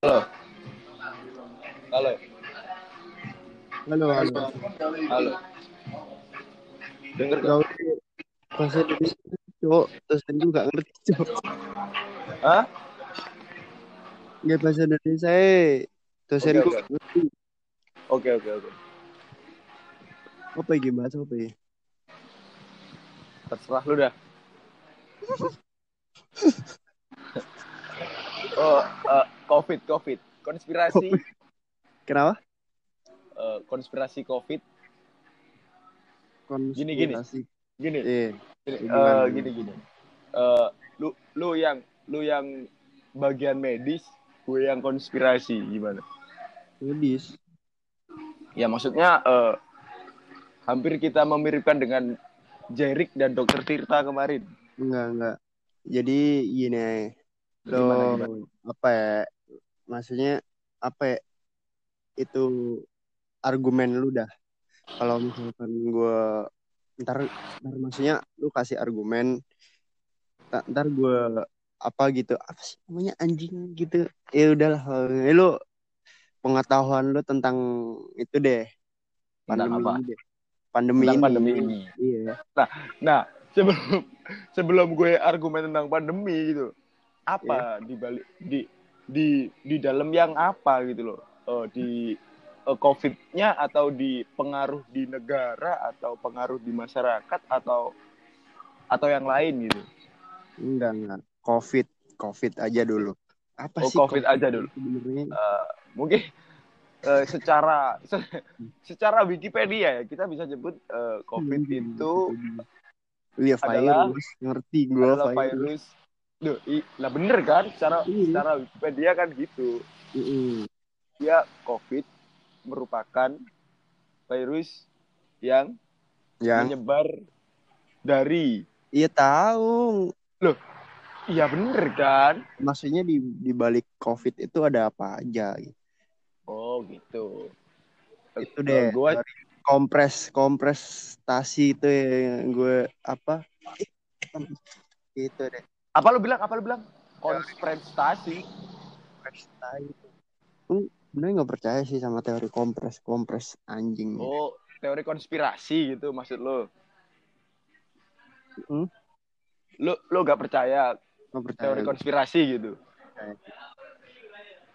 Halo. Halo. Halo, halo. Halo. Dengar usah bahasa Indonesia, cowok. Dosen gue gak ngerti, cowok. Hah? Gak bahasa Indonesia, eh. Gue oke. gak ngerti. Oke, oke, oke. Apa ya bahasa apa ya? Terserah lu dah. oh, eh, COVID, COVID. Konspirasi, Kenapa? eh, konspirasi COVID. Gini, gini. Konspirasi. Gini, Eh, gini, gimana? eh, gini, gini. Eh, lu, lu yang, lu yang bagian medis, gue yang konspirasi, gimana? medis. Ya maksudnya eh, hampir kita memiripkan dengan Jerik dan Dokter Tirta kemarin. Enggak, enggak. Jadi gini, lo apa ya? Maksudnya apa ya? Itu argumen lu dah. Kalau misalkan gue ntar, ntar maksudnya lu kasih argumen, ta- ntar gue apa gitu, apa sih namanya anjing gitu. Ya udahlah, eh, lu pengetahuan lu tentang itu deh, Tentang pandemi apa? ini deh. Pandemi Tentang ini. pandemi ini. Iya. Nah, sebelum sebelum gue argumen tentang pandemi gitu, apa di balik di di di dalam yang apa gitu loh? Eh, di eh, COVID-nya atau di pengaruh di negara atau pengaruh di masyarakat atau atau yang lain gitu? Enggak, enggak. Covid, Covid aja dulu. Apa Oh, sih COVID aja dulu. Sebenarnya Eh, mungkin eh, secara se- secara Wikipedia ya kita bisa sebut eh, COVID itu Iya adalah- virus, ngerti gue adalah virus. virus. Duh, i- lah bener kan? Secara Iya. secara Wikipedia kan gitu. Mm-mm. Dia COVID merupakan virus yang Yang menyebar dari iya tahu. Iya bener kan? Maksudnya di di balik Covid itu ada apa aja? gitu. Oh gitu. Itu deh. gue Dari kompres kompresstasi itu yang gue apa? Itu deh. Apa lu bilang? Apa lu bilang? Konspirasi. Sebenarnya nggak percaya sih sama teori kompres kompres anjing. Oh, teori konspirasi gitu maksud lu. Hmm? Lu lu gak percaya Nggak percaya. teori konspirasi gitu.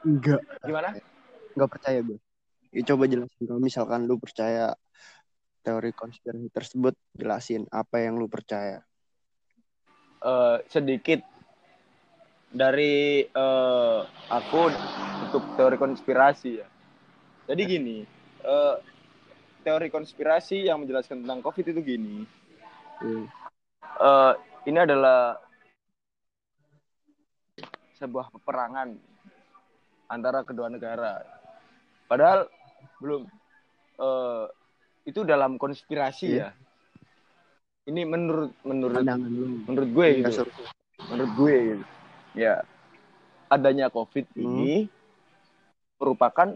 Enggak. Gimana? nggak percaya gue. Ya, coba jelasin kalau misalkan lu percaya teori konspirasi tersebut, jelasin apa yang lu percaya. Eh, sedikit dari eh, aku untuk teori konspirasi ya. Jadi gini, eh, teori konspirasi yang menjelaskan tentang COVID itu gini. Hmm. eh, ini adalah sebuah peperangan antara kedua negara. Padahal belum eh, itu dalam konspirasi Iya. ya. Ini menurut menurut Pandangan menurut gue Iya, gitu menurut gue gitu. ya adanya covid Hmm. ini merupakan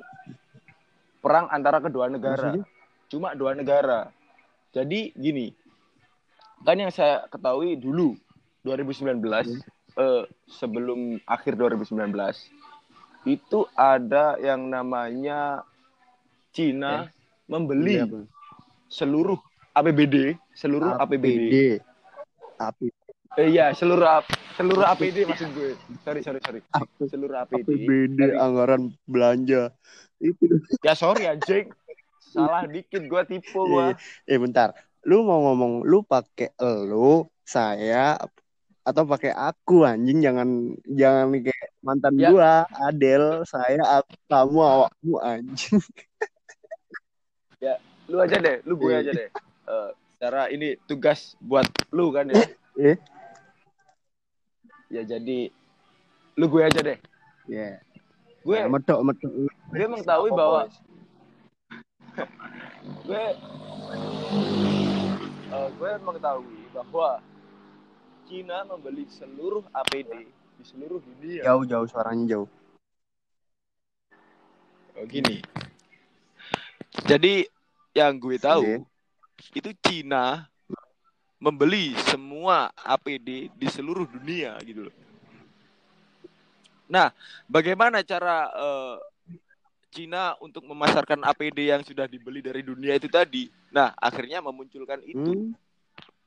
perang antara kedua negara Maksudnya? cuma dua negara jadi gini kan yang saya ketahui dulu 2019 eh, sebelum akhir 2019 itu ada yang namanya Cina membeli Beli apa? seluruh APBD seluruh APBD APBD. Eh, iya, seluruh ap- seluruh APD maksud gue. Sorry, sorry, sorry. Seluruh APD. APBD Dari- anggaran belanja. Itu. Ya sorry anjing. Salah dikit gue tipu Iya, gue. Eh bentar. Lu mau ngomong lu pakai elu, saya atau pakai aku anjing jangan jangan kayak mantan Ya. gua, Adel, saya, aku, kamu, awakmu anjing. Lu aja deh, lu gue Iya. aja deh. Eh, secara ini tugas buat lu kan ya. Eh. Ya jadi lu gue aja deh. Ya. Gue Medok medok. gue mengetahui bahwa gue eh, gue mengetahui bahwa Cina membeli seluruh APD di seluruh dunia. jauh jauh suaranya jauh. Oh, gini. Jadi yang gue tahu Iya. Itu Cina membeli semua APD di seluruh dunia gitu loh. Nah, bagaimana cara uh, Cina untuk memasarkan APD yang sudah dibeli dari dunia itu tadi? Nah, akhirnya memunculkan itu, hmm.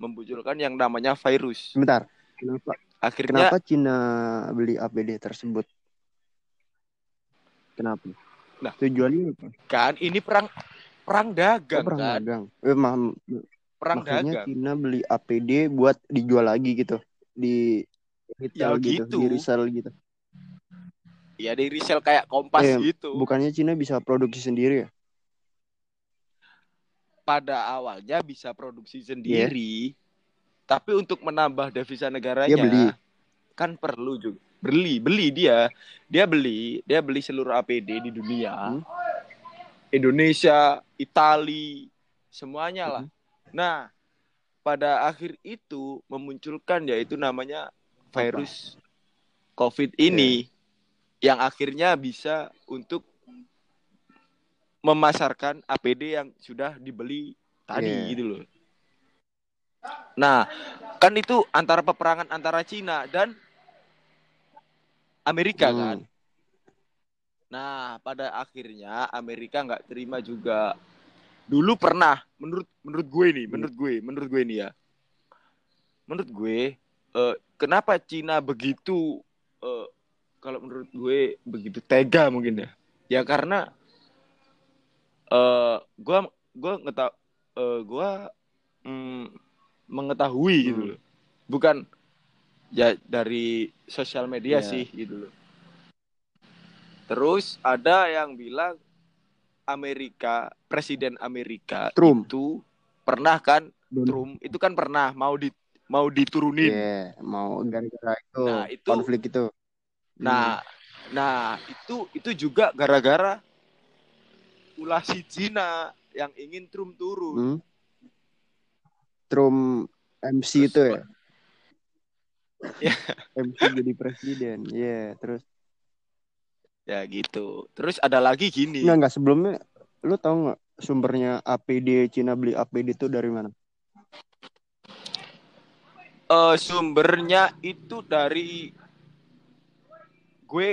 memunculkan yang namanya virus. Sebentar, kenapa? Akhirnya, kenapa Cina beli APD tersebut? Kenapa? Nah, tujuannya apa? Kan ini perang perang dagang oh, perang kan. dagang. Eh, ma perang Makanya dagang. Cina beli APD buat dijual lagi gitu di retail ya, gitu, gitu, di resell gitu. Ya di resell kayak Kompas eh, gitu. Bukannya Cina bisa produksi sendiri ya? Pada awalnya bisa produksi sendiri. Yeah. Tapi untuk menambah devisa negaranya ya, beli. kan perlu juga beli beli dia dia beli dia beli seluruh APD di dunia hmm. Indonesia Itali semuanya lah hmm. nah pada akhir itu memunculkan yaitu namanya virus Apa? COVID ini yeah. yang akhirnya bisa untuk memasarkan APD yang sudah dibeli tadi yeah. gitu loh. Nah, kan itu antara peperangan antara Cina dan Amerika hmm. kan. Nah, pada akhirnya Amerika nggak terima juga. Dulu pernah, menurut menurut gue nih, menurut gue, menurut gue nih ya. Menurut gue, uh, kenapa Cina begitu, uh, kalau menurut gue begitu tega mungkin ya? Ya karena, uh, gue gue ngetah, uh, gue mm, mengetahui gitu hmm. gitu loh. Bukan ya dari sosial media yeah. sih gitu loh. Terus ada yang bilang Amerika, presiden Amerika Trump. itu pernah kan Trump itu kan pernah mau di mau diturunin. Yeah, mau gara-gara itu, nah, itu konflik itu. Nah, hmm. nah itu itu juga gara-gara ulah si Cina yang ingin Trump turun. Hmm. Trump MC Terus, itu ya? Ya. MC jadi presiden. Iya, yeah, terus ya gitu. Terus ada lagi gini. Enggak, enggak sebelumnya lu tahu nggak sumbernya APD Cina beli APD itu dari mana? Uh, sumbernya itu dari gue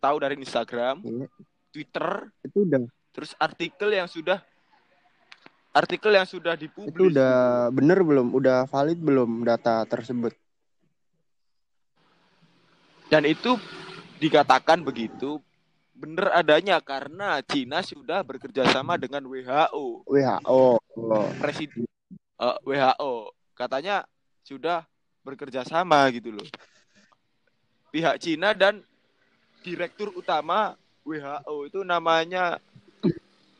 tahu dari Instagram, yeah. Twitter, itu udah. Terus artikel yang sudah artikel yang sudah dipublis. Itu udah bener belum? Udah valid belum data tersebut? Dan itu dikatakan begitu benar adanya karena Cina sudah bekerja sama dengan WHO. WHO. Oh. Presiden uh, WHO katanya sudah bekerja sama gitu loh. Pihak Cina dan direktur utama WHO itu namanya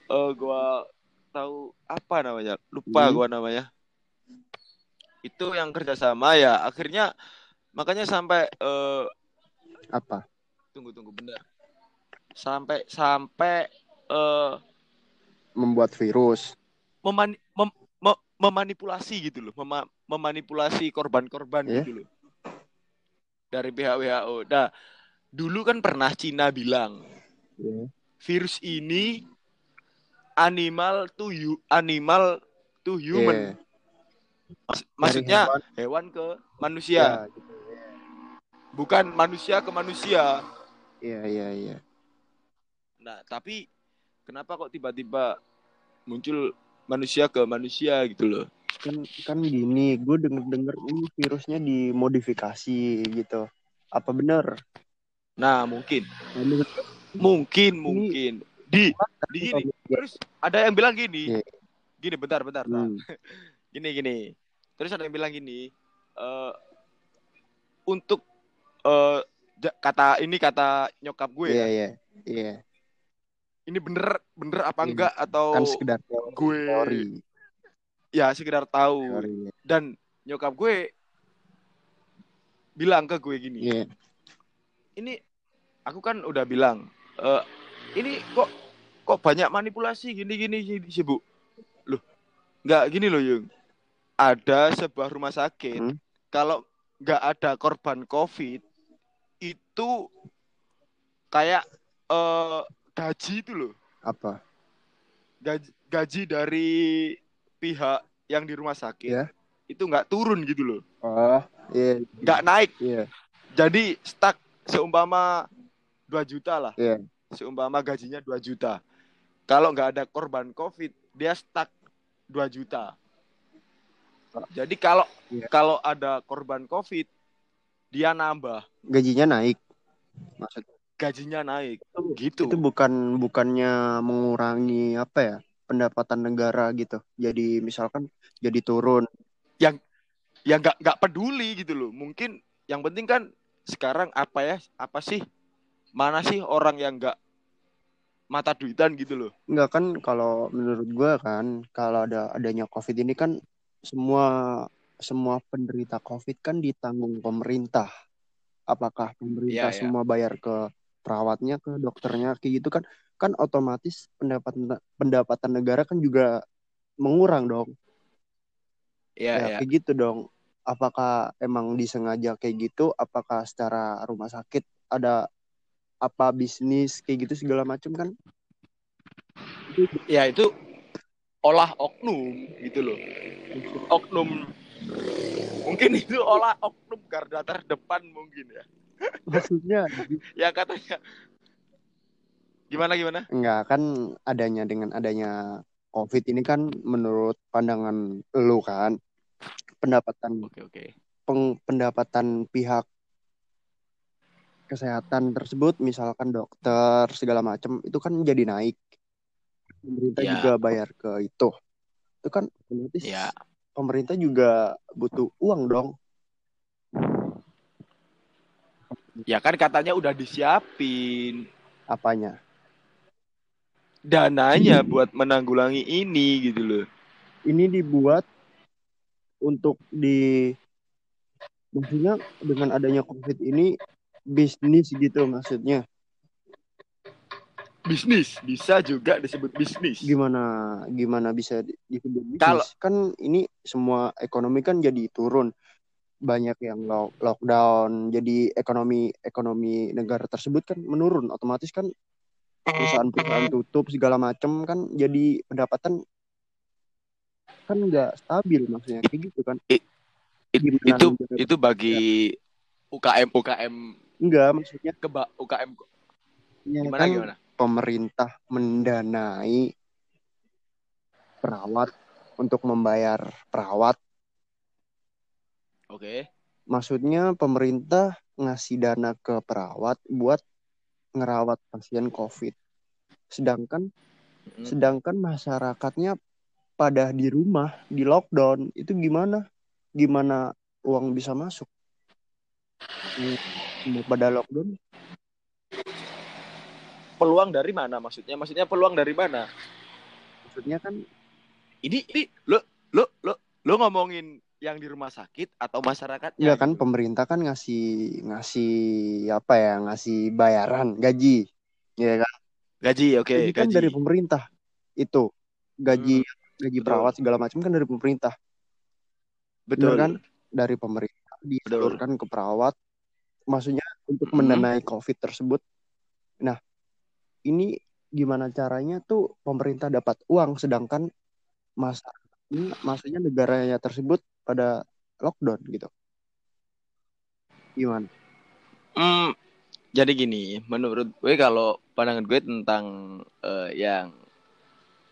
uh, gua tahu apa namanya lupa hmm. gua namanya itu yang kerjasama ya akhirnya makanya sampai uh, apa? Tunggu tunggu benar. Sampai sampai uh, membuat virus. Memani mem mem memanipulasi gitu loh, Mem memanipulasi korban-korban yeah. gitu loh. Dari pihak WHO. Nah, dulu kan pernah Cina bilang yeah. virus ini animal to you, animal to human. Yeah. maksudnya hewan. hewan ke manusia. Yeah, gitu bukan manusia ke manusia. Iya iya iya. Nah tapi kenapa kok tiba-tiba muncul manusia ke manusia gitu loh? Kan kan gini, gue denger denger ini virusnya dimodifikasi gitu. Apa benar? Nah mungkin. Mungkin mungkin. Di di gini. Terus ada yang bilang gini. Yeah. Gini bentar bentar. Hmm. Gini gini. Terus ada yang bilang gini. Uh, untuk uh, kata ini kata nyokap gue yeah, ya. Iya, yeah, iya. Yeah. Ini bener bener apa yeah. enggak atau kan sekedar teori, gue teori. Ya, sekedar tahu. Teori, yeah. Dan nyokap gue bilang ke gue gini. Yeah. Ini aku kan udah bilang, uh, ini kok kok banyak manipulasi gini-gini sih, Bu. Loh, nggak gini loh, Yung. Ada sebuah rumah sakit hmm? kalau nggak ada korban COVID, itu kayak uh, gaji itu loh. Apa? Gaji, gaji dari pihak yang di rumah sakit yeah. itu nggak turun gitu loh. Oh, iya. Yeah. Nggak naik. Iya. Yeah. Jadi stuck seumpama 2 juta lah. Iya. Seumpama gajinya 2 juta. Kalau nggak ada korban COVID, dia stuck 2 juta. Jadi kalau Iya. kalau ada korban COVID, dia nambah, gajinya naik. Maksud gajinya naik. itu Gitu. itu bukan bukannya mengurangi apa ya pendapatan negara gitu. Jadi misalkan jadi turun. Ya nggak nggak peduli gitu loh. Mungkin yang penting kan sekarang apa ya apa sih mana sih orang yang nggak mata duitan gitu loh. Enggak kan kalau menurut gua kan kalau ada adanya COVID ini kan semua semua penderita COVID kan ditanggung pemerintah. Apakah pemerintah Iya, iya. semua bayar ke perawatnya, ke dokternya kayak gitu kan kan otomatis pendapatan pendapatan negara kan juga mengurang dong. ya Ya, kayak gitu dong. Apakah emang disengaja kayak gitu? Apakah secara rumah sakit ada apa bisnis kayak gitu segala macam kan? Ya itu olah oknum gitu loh oknum mungkin itu olah oknum garda terdepan mungkin ya. Maksudnya? Ya katanya. Gimana gimana? Enggak kan adanya dengan adanya COVID ini kan menurut pandangan lu kan pendapatan oke oke. peng- pendapatan pihak kesehatan tersebut misalkan dokter segala macam itu kan jadi naik. Pemerintah Ya. juga bayar ke itu. Itu kan otomatis ya pemerintah juga butuh uang dong. Ya kan katanya udah disiapin. Apanya? Dananya buat menanggulangi ini gitu loh. Ini dibuat untuk di maksudnya dengan adanya COVID ini bisnis gitu maksudnya bisnis. Bisa juga disebut bisnis. Gimana gimana bisa di- disebut bisnis? Kalau- kan ini semua ekonomi kan jadi turun. Banyak yang lock- lockdown. Jadi ekonomi ekonomi negara tersebut kan menurun. Otomatis kan perusahaan-perusahaan tutup segala macam kan jadi pendapatan kan nggak stabil maksudnya. Kayak gitu kan. It- Gimana itu negara- itu bagi UKM UKM enggak maksudnya. ke UKM ya gimana kan gimana pemerintah mendanai perawat untuk membayar perawat oke maksudnya pemerintah ngasih dana ke perawat buat ngerawat pasien COVID. Sedangkan Mm-mm. sedangkan masyarakatnya pada di rumah, di lockdown, itu gimana? Gimana uang bisa masuk? Pada lockdown, peluang dari mana maksudnya maksudnya peluang dari mana maksudnya kan ini ini lo lo lo lo ngomongin yang di rumah sakit atau masyarakatnya enggak kan gitu? pemerintah kan ngasih ngasih apa ya, ngasih bayaran gaji. Ya kan? gaji oke Gaji kan dari pemerintah. Itu gaji gaji betul. perawat segala macam kan dari pemerintah. betul Bener kan? dari pemerintah disalurkan ke perawat maksudnya untuk mendanai covid tersebut nah ini gimana caranya tuh pemerintah dapat uang sedangkan masa ini maksudnya negaranya tersebut pada lockdown gitu. Gimana? Hmm, jadi gini, menurut gue kalau pandangan gue tentang eh, yang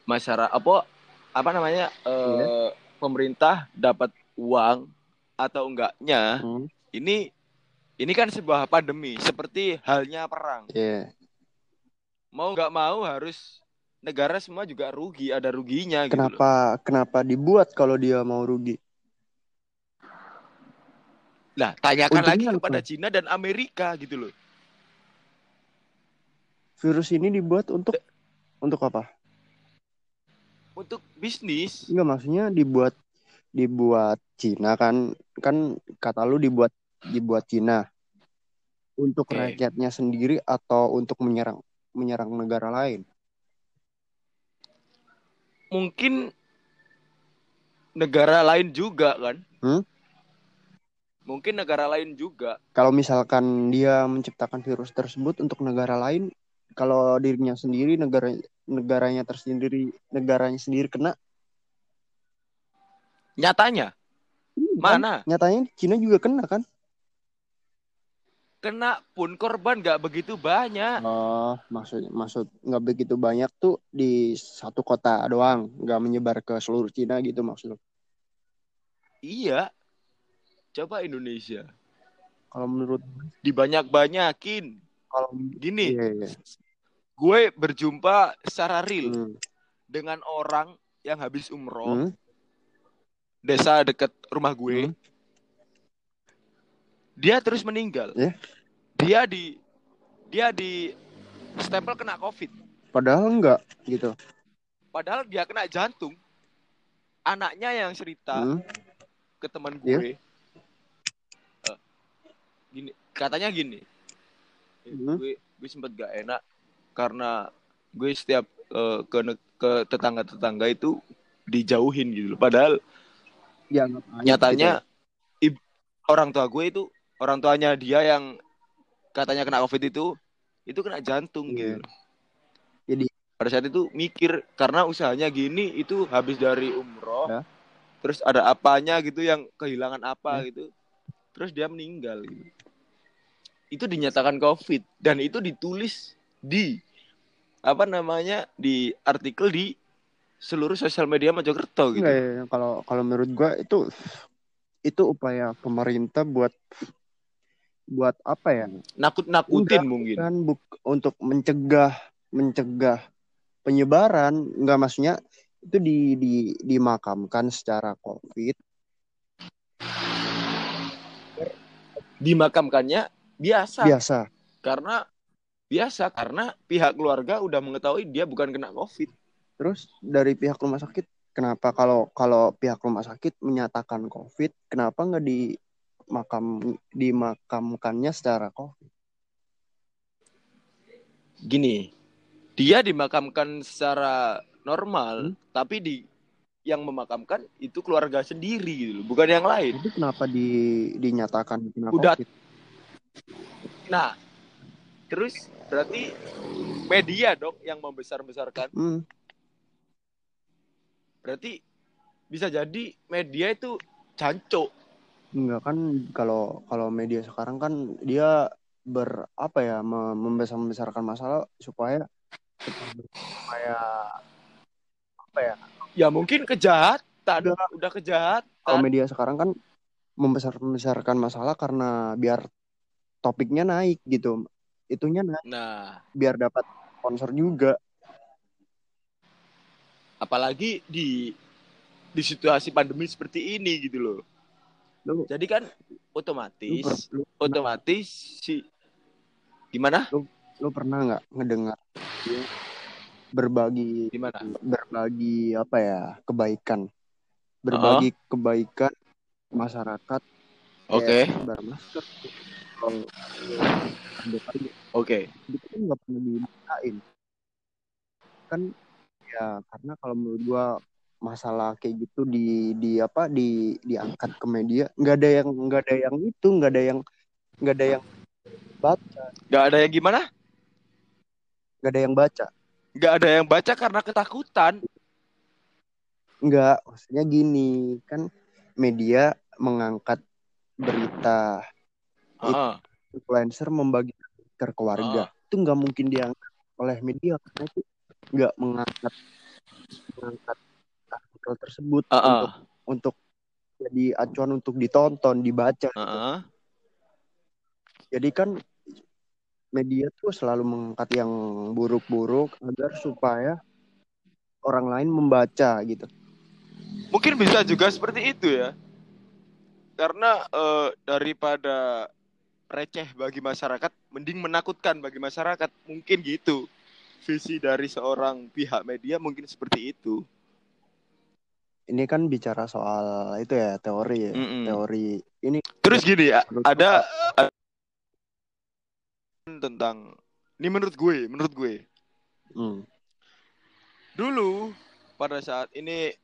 masyarakat apa apa namanya eh, pemerintah dapat uang atau enggaknya hmm. ini ini kan sebuah pandemi seperti halnya perang. Ya mau nggak mau harus negara semua juga rugi ada ruginya gitu loh. kenapa kenapa dibuat kalau dia mau rugi Nah, tanyakan lagi Untungnya kepada apa? Cina dan Amerika gitu loh. virus ini dibuat untuk untuk apa Untuk bisnis. Enggak maksudnya dibuat dibuat Cina kan kan kata lu dibuat dibuat Cina untuk Oke. rakyatnya sendiri atau untuk menyerang menyerang negara lain. Mungkin negara lain juga kan? Hmm? Mungkin negara lain juga. Kalau misalkan dia menciptakan virus tersebut untuk negara lain, kalau dirinya sendiri negara negaranya tersendiri negaranya sendiri kena Nyatanya Iya kan? mana? Nyatanya Cina juga kena kan? Kena pun korban nggak begitu banyak. Oh, maksud maksud nggak begitu banyak tuh di satu kota doang, nggak menyebar ke seluruh Cina gitu maksud. Iya. Coba Indonesia. Kalau menurut Dibanyak-banyakin. kalau Gini, iya, iya. gue berjumpa secara real Hmm. dengan orang yang habis umroh Hmm. desa deket rumah gue. Hmm. Dia terus meninggal. Ya. Dia di dia di stempel kena covid. Padahal enggak gitu. Padahal dia kena jantung. Anaknya yang cerita Hmm. ke teman Iya. gue. eh, gini, katanya gini. "Eh, Hmm. Gue gue sempet gak enak karena gue setiap eh, ke ke tetangga-tetangga itu dijauhin gitu loh. Padahal Ya, nyatanya gitu. ib- orang tua gue itu orang tuanya dia yang katanya kena covid itu itu kena jantung Iya. gitu. Jadi- pada saat itu mikir karena usahanya gini itu habis dari umroh Ya. terus ada apanya gitu yang kehilangan apa Ya. gitu terus dia meninggal gitu. itu dinyatakan covid dan itu ditulis di apa namanya di artikel di seluruh sosial media Mojokerto gitu Enggak ya, kalau kalau menurut gua itu itu upaya pemerintah buat buat apa ya? nakut-nakutin Enggak, mungkin. Kan buk- untuk mencegah mencegah penyebaran, enggak maksudnya itu di, di dimakamkan secara Covid. dimakamkannya biasa. Biasa. karena biasa. Karena pihak keluarga udah mengetahui dia bukan kena covid. Terus dari pihak rumah sakit, kenapa? Kalau kalau pihak rumah sakit menyatakan COVID, kenapa nggak di makam dimakamkannya secara COVID? gini dia dimakamkan secara normal Hmm. tapi di yang memakamkan itu keluarga sendiri gitu bukan yang lain Jadi kenapa di dinyatakan kena Udah. COVID? nah terus berarti media dong yang membesar-besarkan Hmm, berarti bisa jadi media itu cancok enggak kan kalau kalau media sekarang kan dia ber apa ya me- membesar membesarkan masalah supaya supaya apa ya? Ya mungkin kejahatan Udah. udah kejahatan kalau media sekarang kan membesar membesarkan masalah karena biar topiknya naik gitu. Itunya naik nah. biar dapat sponsor juga. Apalagi di di situasi pandemi seperti ini gitu loh lu jadi kan lu, otomatis per- lu, otomatis si gimana? Lu pernah nggak ngedengar dia berbagi gimana? berbagi apa ya kebaikan? Berbagi kebaikan masyarakat. Oke. Masker kalau ada aja oke. itu kan nggak pernah dibukain kan ya karena kalau menurut gua masalah kayak gitu di di apa di diangkat ke media. Nggak ada yang nggak ada yang itu nggak ada yang nggak ada yang baca. Nggak ada yang gimana? Nggak ada yang baca. Nggak ada yang baca karena ketakutan. Nggak maksudnya gini kan media mengangkat berita Heeh. influencer membagi ke keluarga itu nggak mungkin diangkat oleh media karena itu nggak mengangkat mengangkat artikel tersebut Heeh. untuk untuk jadi acuan untuk ditonton dibaca Heeh. jadi kan media tuh selalu mengangkat yang buruk-buruk agar supaya orang lain membaca gitu. Mungkin bisa juga seperti itu ya. Karena eh, daripada receh bagi masyarakat mending menakutkan bagi masyarakat. Mungkin gitu. Visi dari seorang pihak media mungkin seperti itu ini kan bicara soal itu ya teori ya Mm-mm. teori ini terus gini ya ada tentang ini menurut gue menurut gue hmm, dulu pada saat ini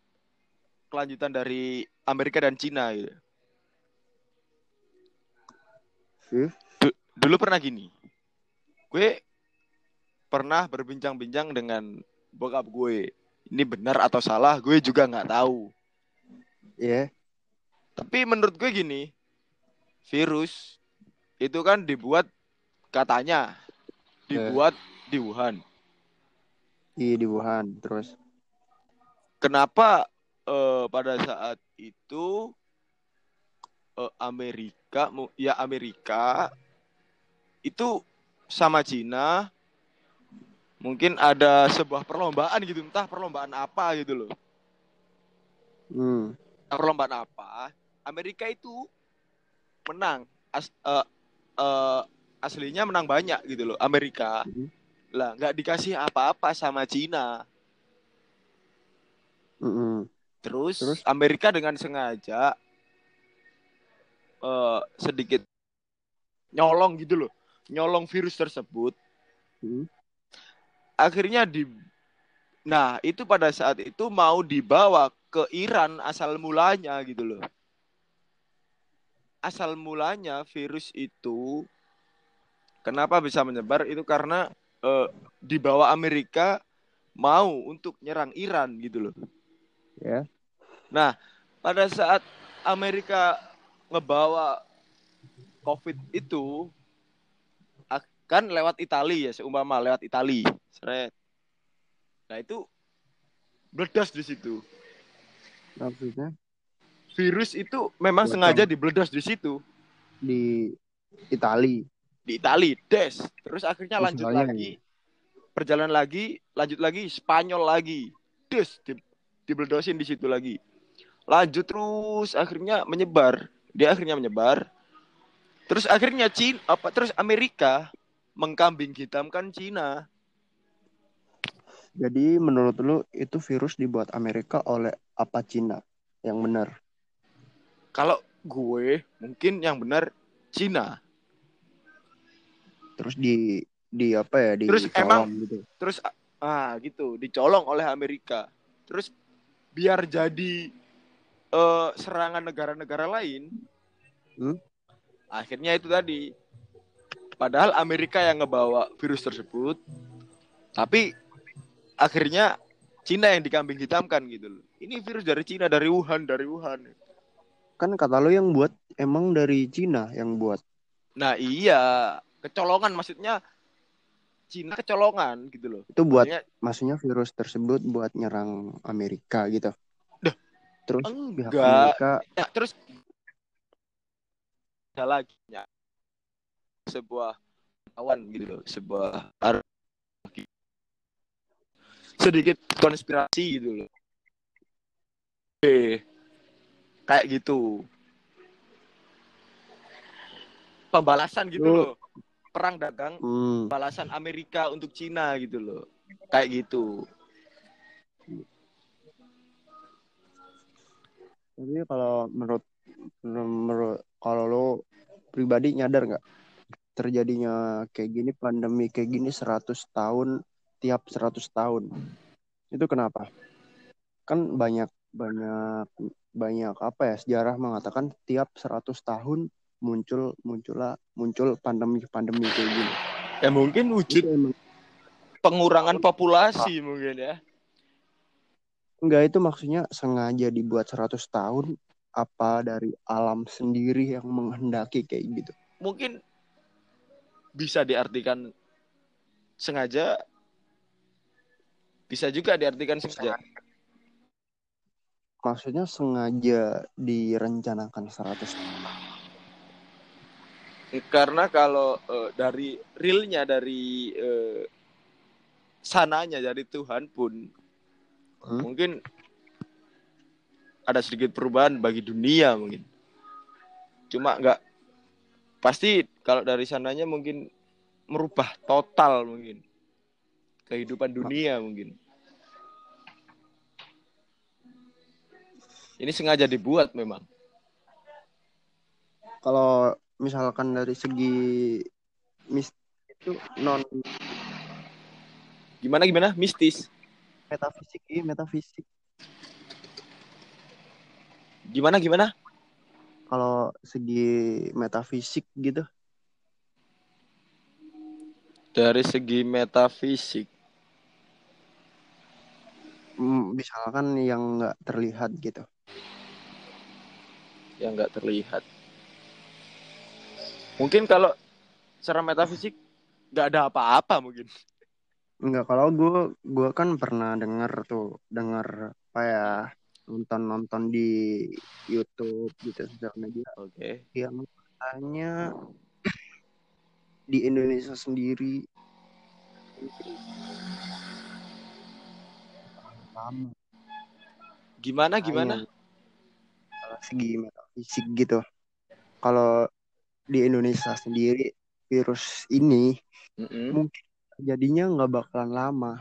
kelanjutan dari Amerika dan Cina gitu. Hmm? Du- dulu pernah gini. Gue pernah berbincang-bincang dengan bokap gue. Ini benar atau salah, gue juga nggak tahu. ya Tapi menurut gue gini, virus itu kan dibuat katanya dibuat di Wuhan. Iya di Wuhan. Terus Kenapa eh, pada saat itu eh, Amerika ya Amerika itu sama Cina mungkin ada sebuah perlombaan gitu entah perlombaan apa gitu loh. hmm, Entah perlombaan apa Amerika itu menang As, eh, eh, aslinya menang banyak gitu loh Amerika Mhm. lah nggak dikasih apa-apa sama Cina mm-mm. terus, Terus? Amerika dengan sengaja eh, sedikit nyolong gitu loh nyolong virus tersebut Hmm. Akhirnya di nah itu pada saat itu mau dibawa ke Iran asal mulanya gitu loh. Asal mulanya virus itu kenapa bisa menyebar? Itu karena eh, dibawa Amerika mau untuk nyerang Iran gitu loh. Ya. Nah, pada saat Amerika ngebawa COVID itu akan lewat Italia ya, seumpama lewat Italia. Seret. Nah, itu bledas di situ. Maksudnya Virus itu memang Buat sengaja dibledas di situ, di Itali. di Italia, des. Terus akhirnya Oh, lanjut semuanya lagi. Perjalanan lagi, lanjut lagi Spanyol lagi. Des, di, dibledosin di situ lagi. Lanjut terus akhirnya menyebar. Dia akhirnya menyebar. Terus akhirnya Cina apa terus Amerika mengkambing hitamkan Cina. Jadi menurut lu itu virus dibuat Amerika oleh apa Cina yang benar? Kalau gue mungkin yang benar Cina. Terus di di apa ya di Terus emang- gitu. Terus ah gitu dicolong oleh Amerika. Terus biar jadi eh, serangan negara-negara lain. Hmm? Akhirnya itu tadi. Padahal Amerika yang ngebawa virus tersebut. Tapi akhirnya Cina yang dikambing hitamkan gitu loh. Ini virus dari Cina, dari Wuhan, dari Wuhan. Kan kata lu yang buat emang dari Cina yang buat. Nah iya, kecolongan maksudnya Cina kecolongan gitu loh. Itu buat Maksudnya, maksudnya virus tersebut buat nyerang Amerika gitu. Dah, Terus pihak enggak. Amerika ya, terus ada lagi ya, sebuah kawan gitu sebuah ar- sedikit konspirasi gitu loh. Eh, kayak gitu. Pembalasan gitu loh. Perang dagang hmm, balasan Amerika untuk Cina gitu loh. Kayak gitu. tapi kalau menurut menurut kalau lu pribadi nyadar nggak terjadinya kayak gini pandemi kayak gini 100 tahun tiap 100 tahun. Itu kenapa? Kan banyak banyak banyak apa ya sejarah mengatakan tiap 100 tahun muncul muncullah muncul pandemi pandemi kayak gini. Ya mungkin itu wujud emang pengurangan populasi mungkin ya. enggak itu maksudnya sengaja dibuat 100 tahun apa dari alam sendiri yang menghendaki kayak gitu? Mungkin bisa diartikan sengaja bisa juga diartikan sengaja. maksudnya sengaja direncanakan 100 Karena kalau eh, dari realnya dari eh, sananya dari Tuhan pun Hmm? mungkin ada sedikit perubahan bagi dunia mungkin. Cuma nggak pasti kalau dari sananya mungkin merubah total mungkin kehidupan dunia mungkin. Ini sengaja dibuat memang. kalau misalkan dari segi mis itu non Gimana gimana? Mistis. metafisik iya metafisik Gimana gimana? Kalau segi metafisik gitu Dari segi metafisik. mm, misalkan yang nggak terlihat gitu yang nggak terlihat. Mungkin kalau secara metafisik nggak ada apa-apa mungkin. Enggak, kalau gue gue kan pernah denger tuh, denger apa ya nonton-nonton di YouTube gitu sosial media Oke. yang katanya di Indonesia sendiri lama Gimana gimana? Kalau segi metafisik gitu. Kalau di Indonesia sendiri virus ini Mm-mm. mungkin jadinya nggak bakalan lama.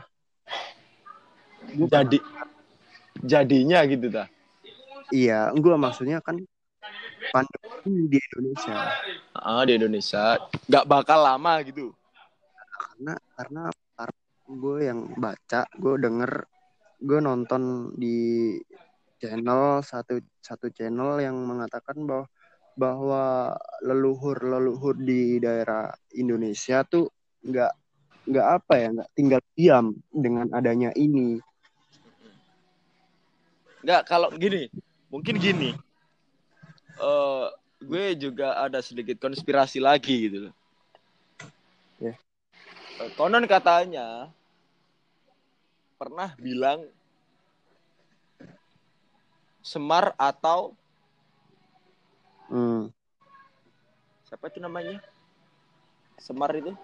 Gua Jadi jadinya gitu dah. Iya, gue maksudnya kan pandemi di Indonesia Ah, di Indonesia nggak bakal lama gitu. karena karena gue yang baca, gue denger, gue nonton di channel satu satu channel yang mengatakan bahwa bahwa leluhur leluhur di daerah Indonesia tuh nggak nggak apa ya nggak tinggal diam dengan adanya ini. Nggak kalau gini, mungkin gini. eh gue juga ada sedikit konspirasi lagi gitu loh. Ya. Eh, Konon katanya pernah bilang Semar atau Hmm, siapa itu namanya? Semar itu?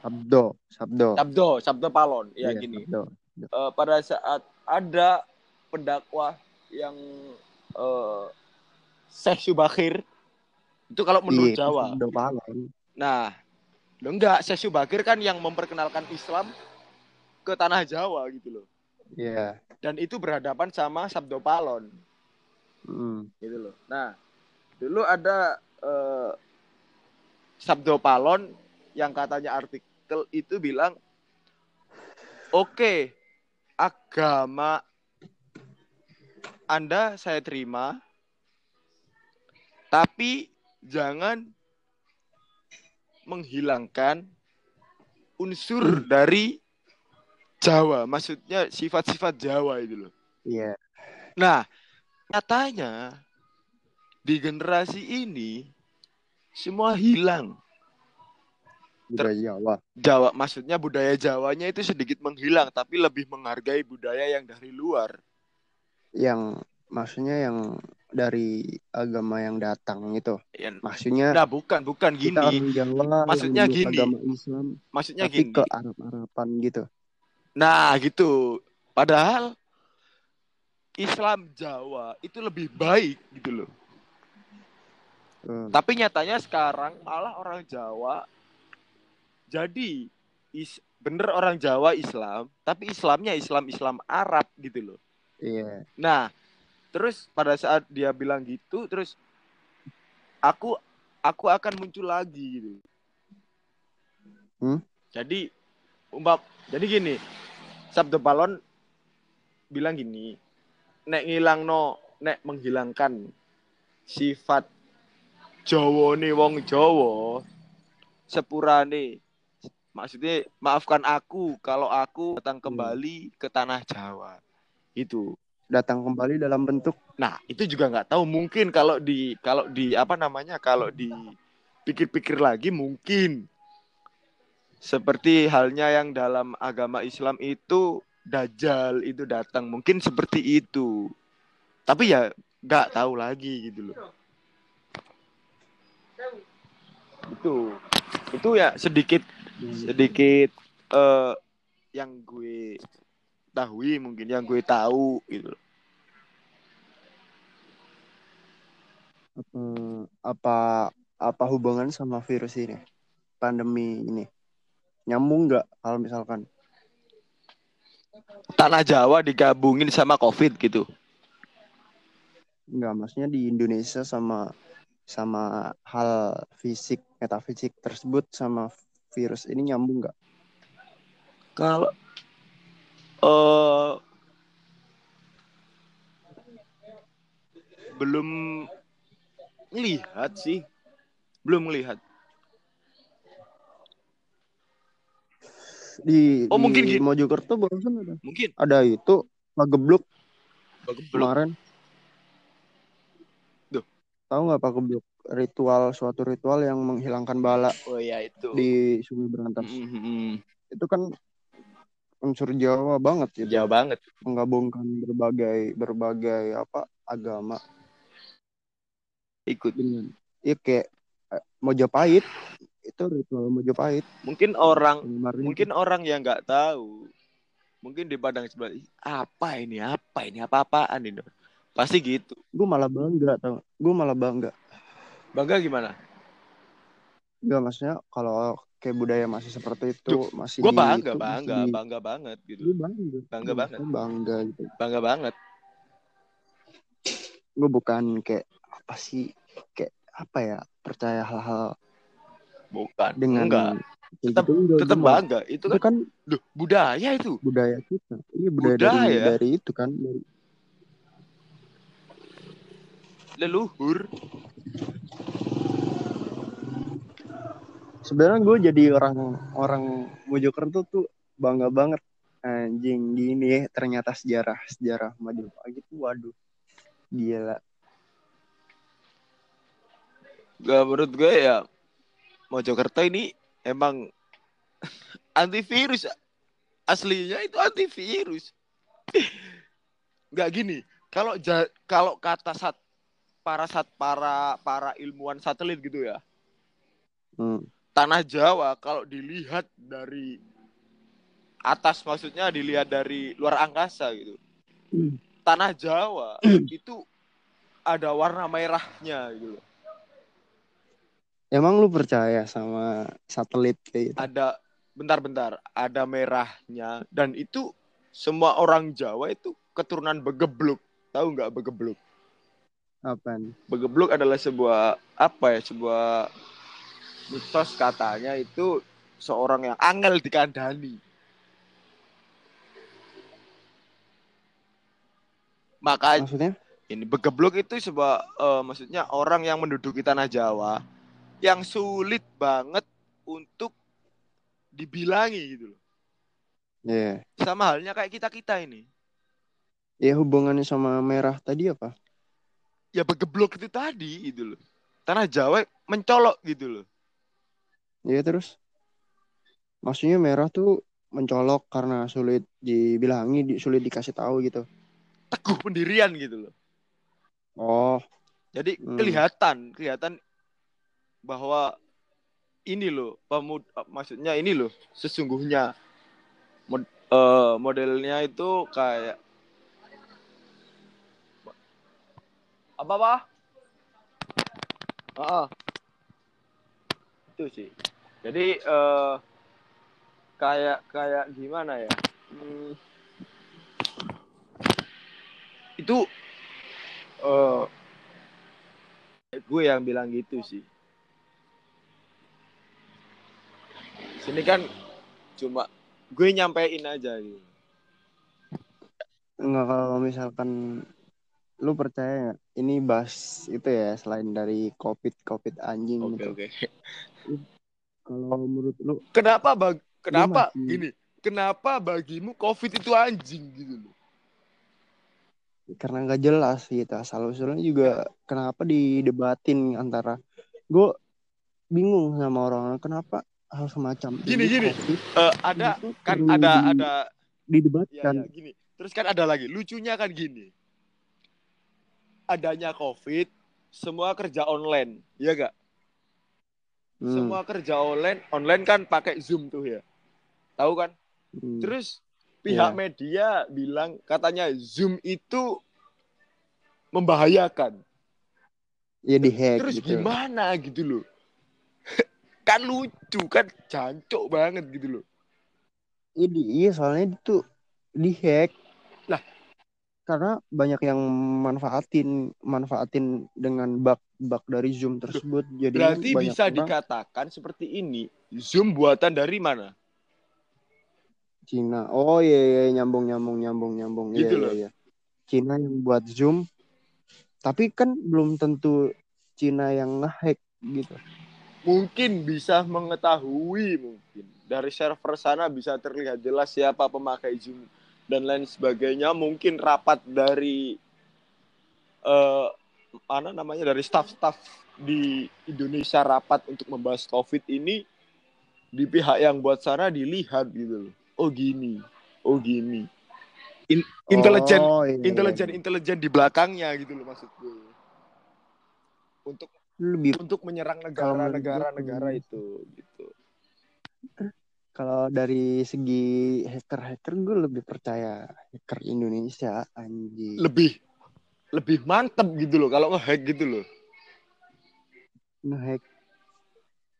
Sabdo, Sabdo. Sabdo, Sabdo Palon. Ya Iya, gini. Sabdo. Eh, pada saat ada pendakwah yang eh Syekh Subakir itu kalau menurut Iya, Jawa. Nah, lo enggak Syekh Subakir kan yang memperkenalkan Islam ke tanah Jawa gitu loh. Iya. Dan itu berhadapan sama Sabdo Palon Hmm. gitu loh. Nah, dulu ada eh, Sabdo Palon yang katanya artikel itu bilang oke agama Anda saya terima tapi jangan menghilangkan unsur dari Jawa maksudnya sifat-sifat Jawa itu loh Iya. Nah, katanya di generasi ini semua hilang. Budaya Jawa. Jawa maksudnya budaya Jawanya itu sedikit menghilang tapi lebih menghargai budaya yang dari luar. Yang maksudnya yang dari agama yang datang itu. Ya, Maksudnya Nah, bukan bukan kita gini. orang Jawa Maksudnya yang gini. agama Islam Maksudnya tapi gini. ke Arab-Araban gitu. Nah, gitu. Padahal Islam Jawa itu lebih baik gitu loh. Hmm. Tapi nyatanya sekarang malah orang Jawa jadi is, bener orang Jawa Islam, tapi Islamnya Islam Islam Arab gitu loh. Iya. Nah, terus pada saat dia bilang gitu, terus aku aku akan muncul lagi gitu. Hmm? Jadi umpam jadi gini, Sabdo Balon bilang gini, nek ngilang no, nek menghilangkan sifat Jawa nih wong Jawa sepurane maksudnya maafkan aku kalau aku datang kembali ke tanah Jawa itu Datang kembali dalam bentuk Nah, itu juga nggak tahu. Mungkin kalau di kalau di apa namanya? Kalau dipikir-pikir lagi mungkin seperti halnya yang dalam agama Islam itu Dajjal itu datang. Mungkin seperti itu. Tapi ya nggak tahu lagi gitu loh. Itu. Itu ya sedikit sedikit eh yang gue tahui mungkin yang gue tahu gitu loh. apa apa apa hubungan sama virus ini? Pandemi ini. Nyambung nggak kalau misalkan tanah Jawa digabungin sama COVID gitu. nggak maksudnya di Indonesia sama sama hal fisik metafisik tersebut sama virus ini nyambung nggak? Kalau eh belum lihat sih, belum lihat. Di Oh, di mungkin gini. Mojokerto barusan ada Mungkin ada itu belum. kemarin. Duh. Tahu nggak Pak Geblok? Ritual suatu ritual yang menghilangkan bala Oh ya itu. di Sungai Berantas. Mm-mm. Itu kan unsur Jawa banget gitu. Jauh banget. Menggabungkan berbagai berbagai apa agama Ikut. dengan ya kayak eh, Mojopahit itu ritual Mojopahit. Mungkin orang Kemarin mungkin orang yang nggak tahu mungkin di padang sebelah "Ih, apa ini apa ini apa apaan ini pasti gitu gue malah bangga tau gue malah bangga bangga gimana? Enggak maksudnya kalau kayak budaya masih seperti itu Duh, masih gue bangga itu, bangga masih bangga banget gitu. Bangga Bangga banget. bangga gitu. Bangga banget. Gue bukan kayak apa sih kayak apa ya percaya hal-hal bukan dengan enggak. Tetap- gitu, enggak, tetap bangga. Itu itu kan kan duh, budaya itu. Budaya kita. Iya budaya, dari Budaya. dari itu kan dari leluhur sebenarnya gue jadi orang orang Mojokerto tuh bangga banget. Anjing gini ya ternyata sejarah sejarah Majapahit itu waduh gila. Gak menurut gue ya Mojokerto ini emang antivirus aslinya itu antivirus. Nggak gini kalau kalau kata sat para sat para para ilmuwan satelit gitu ya. Hmm. Tanah Jawa kalau dilihat dari atas maksudnya dilihat dari luar angkasa gitu. Hmm. tanah Jawa itu ada warna merahnya gitu emang lu percaya sama satelit kayak gitu? Ada bentar-bentar ada merahnya. Dan itu semua orang Jawa itu keturunan begebluk. Tahu nggak begebluk? Apaan? Begebluk adalah sebuah apa ya sebuah mitos katanya itu seorang yang angel dikandani. Maka maksudnya? ini begebluk itu sebuah eh, maksudnya orang yang menduduki tanah Jawa yang sulit banget untuk dibilangi gitu loh. Ya sama halnya kayak kita kita ini. Ya hubungannya sama merah tadi apa? Ya begeblok itu tadi gitu loh. Tanah Jawa mencolok gitu loh ya terus? Maksudnya merah tuh mencolok karena sulit dibilangi di- sulit dikasih tahu gitu. Teguh pendirian gitu loh. Oh. Jadi Hmm. kelihatan kelihatan bahwa ini loh pemud maksudnya ini loh sesungguhnya. Mod- eh, modelnya itu kayak apa apa ah. itu sih jadi eh, kayak kayak gimana ya? Hmm, itu eh gue yang bilang gitu sih. Sini kan cuma gue nyampein aja gitu. Enggak kalau misalkan lu percaya nggak? Ini bahas itu ya selain dari covid covid anjing oke gitu. oke Kalau menurut lu kenapa bag kenapa masih- gini? Kenapa bagimu covid itu anjing gitu loh? Karena nggak jelas gitu asal usulnya juga kenapa didebatin antara gue bingung sama orang kenapa hal semacam Gini, ini gini. COVID Eh, ada itu kan ada di- ada ya, didebatkan ya gini. Terus kan ada lagi lucunya kan gini. Adanya covid semua kerja online ya gak Hmm, semua kerja online online kan pakai zoom tuh ya tahu kan hmm. Terus pihak Iya. media bilang katanya Zoom itu membahayakan. ya dihack Terus gitu gimana gitu loh. kan lucu kan jancok banget gitu loh. Iya, di- iya soalnya itu dihack. Lah. Karena banyak yang manfaatin manfaatin dengan bug-bug dari Zoom tersebut. Jadi Berarti bisa orang dikatakan seperti ini. Zoom buatan dari mana? Cina. Oh iya, iya nyambung nyambung nyambung nyambung. Iya, Gitu iya, loh. iya. Cina yang buat Zoom. Tapi kan belum tentu Cina yang ngehack gitu. Mungkin bisa mengetahui mungkin. Dari server sana bisa terlihat jelas siapa pemakai Zoom dan lain sebagainya. Mungkin rapat dari eh mana namanya dari staff-staff di Indonesia rapat untuk membahas COVID ini di pihak yang buat Sarah dilihat gitu loh. Oh gini, oh gini. In- intelijen, Oh, iya, iya. intelijen, intelijen di belakangnya gitu loh maksud gue. Untuk lebih untuk menyerang Kalau menurut negara-negara gue, negara itu gitu. kalau dari segi hacker-hacker gue lebih percaya hacker Indonesia anjing. Lebih lebih mantep gitu loh kalau ngehack gitu loh. ngehack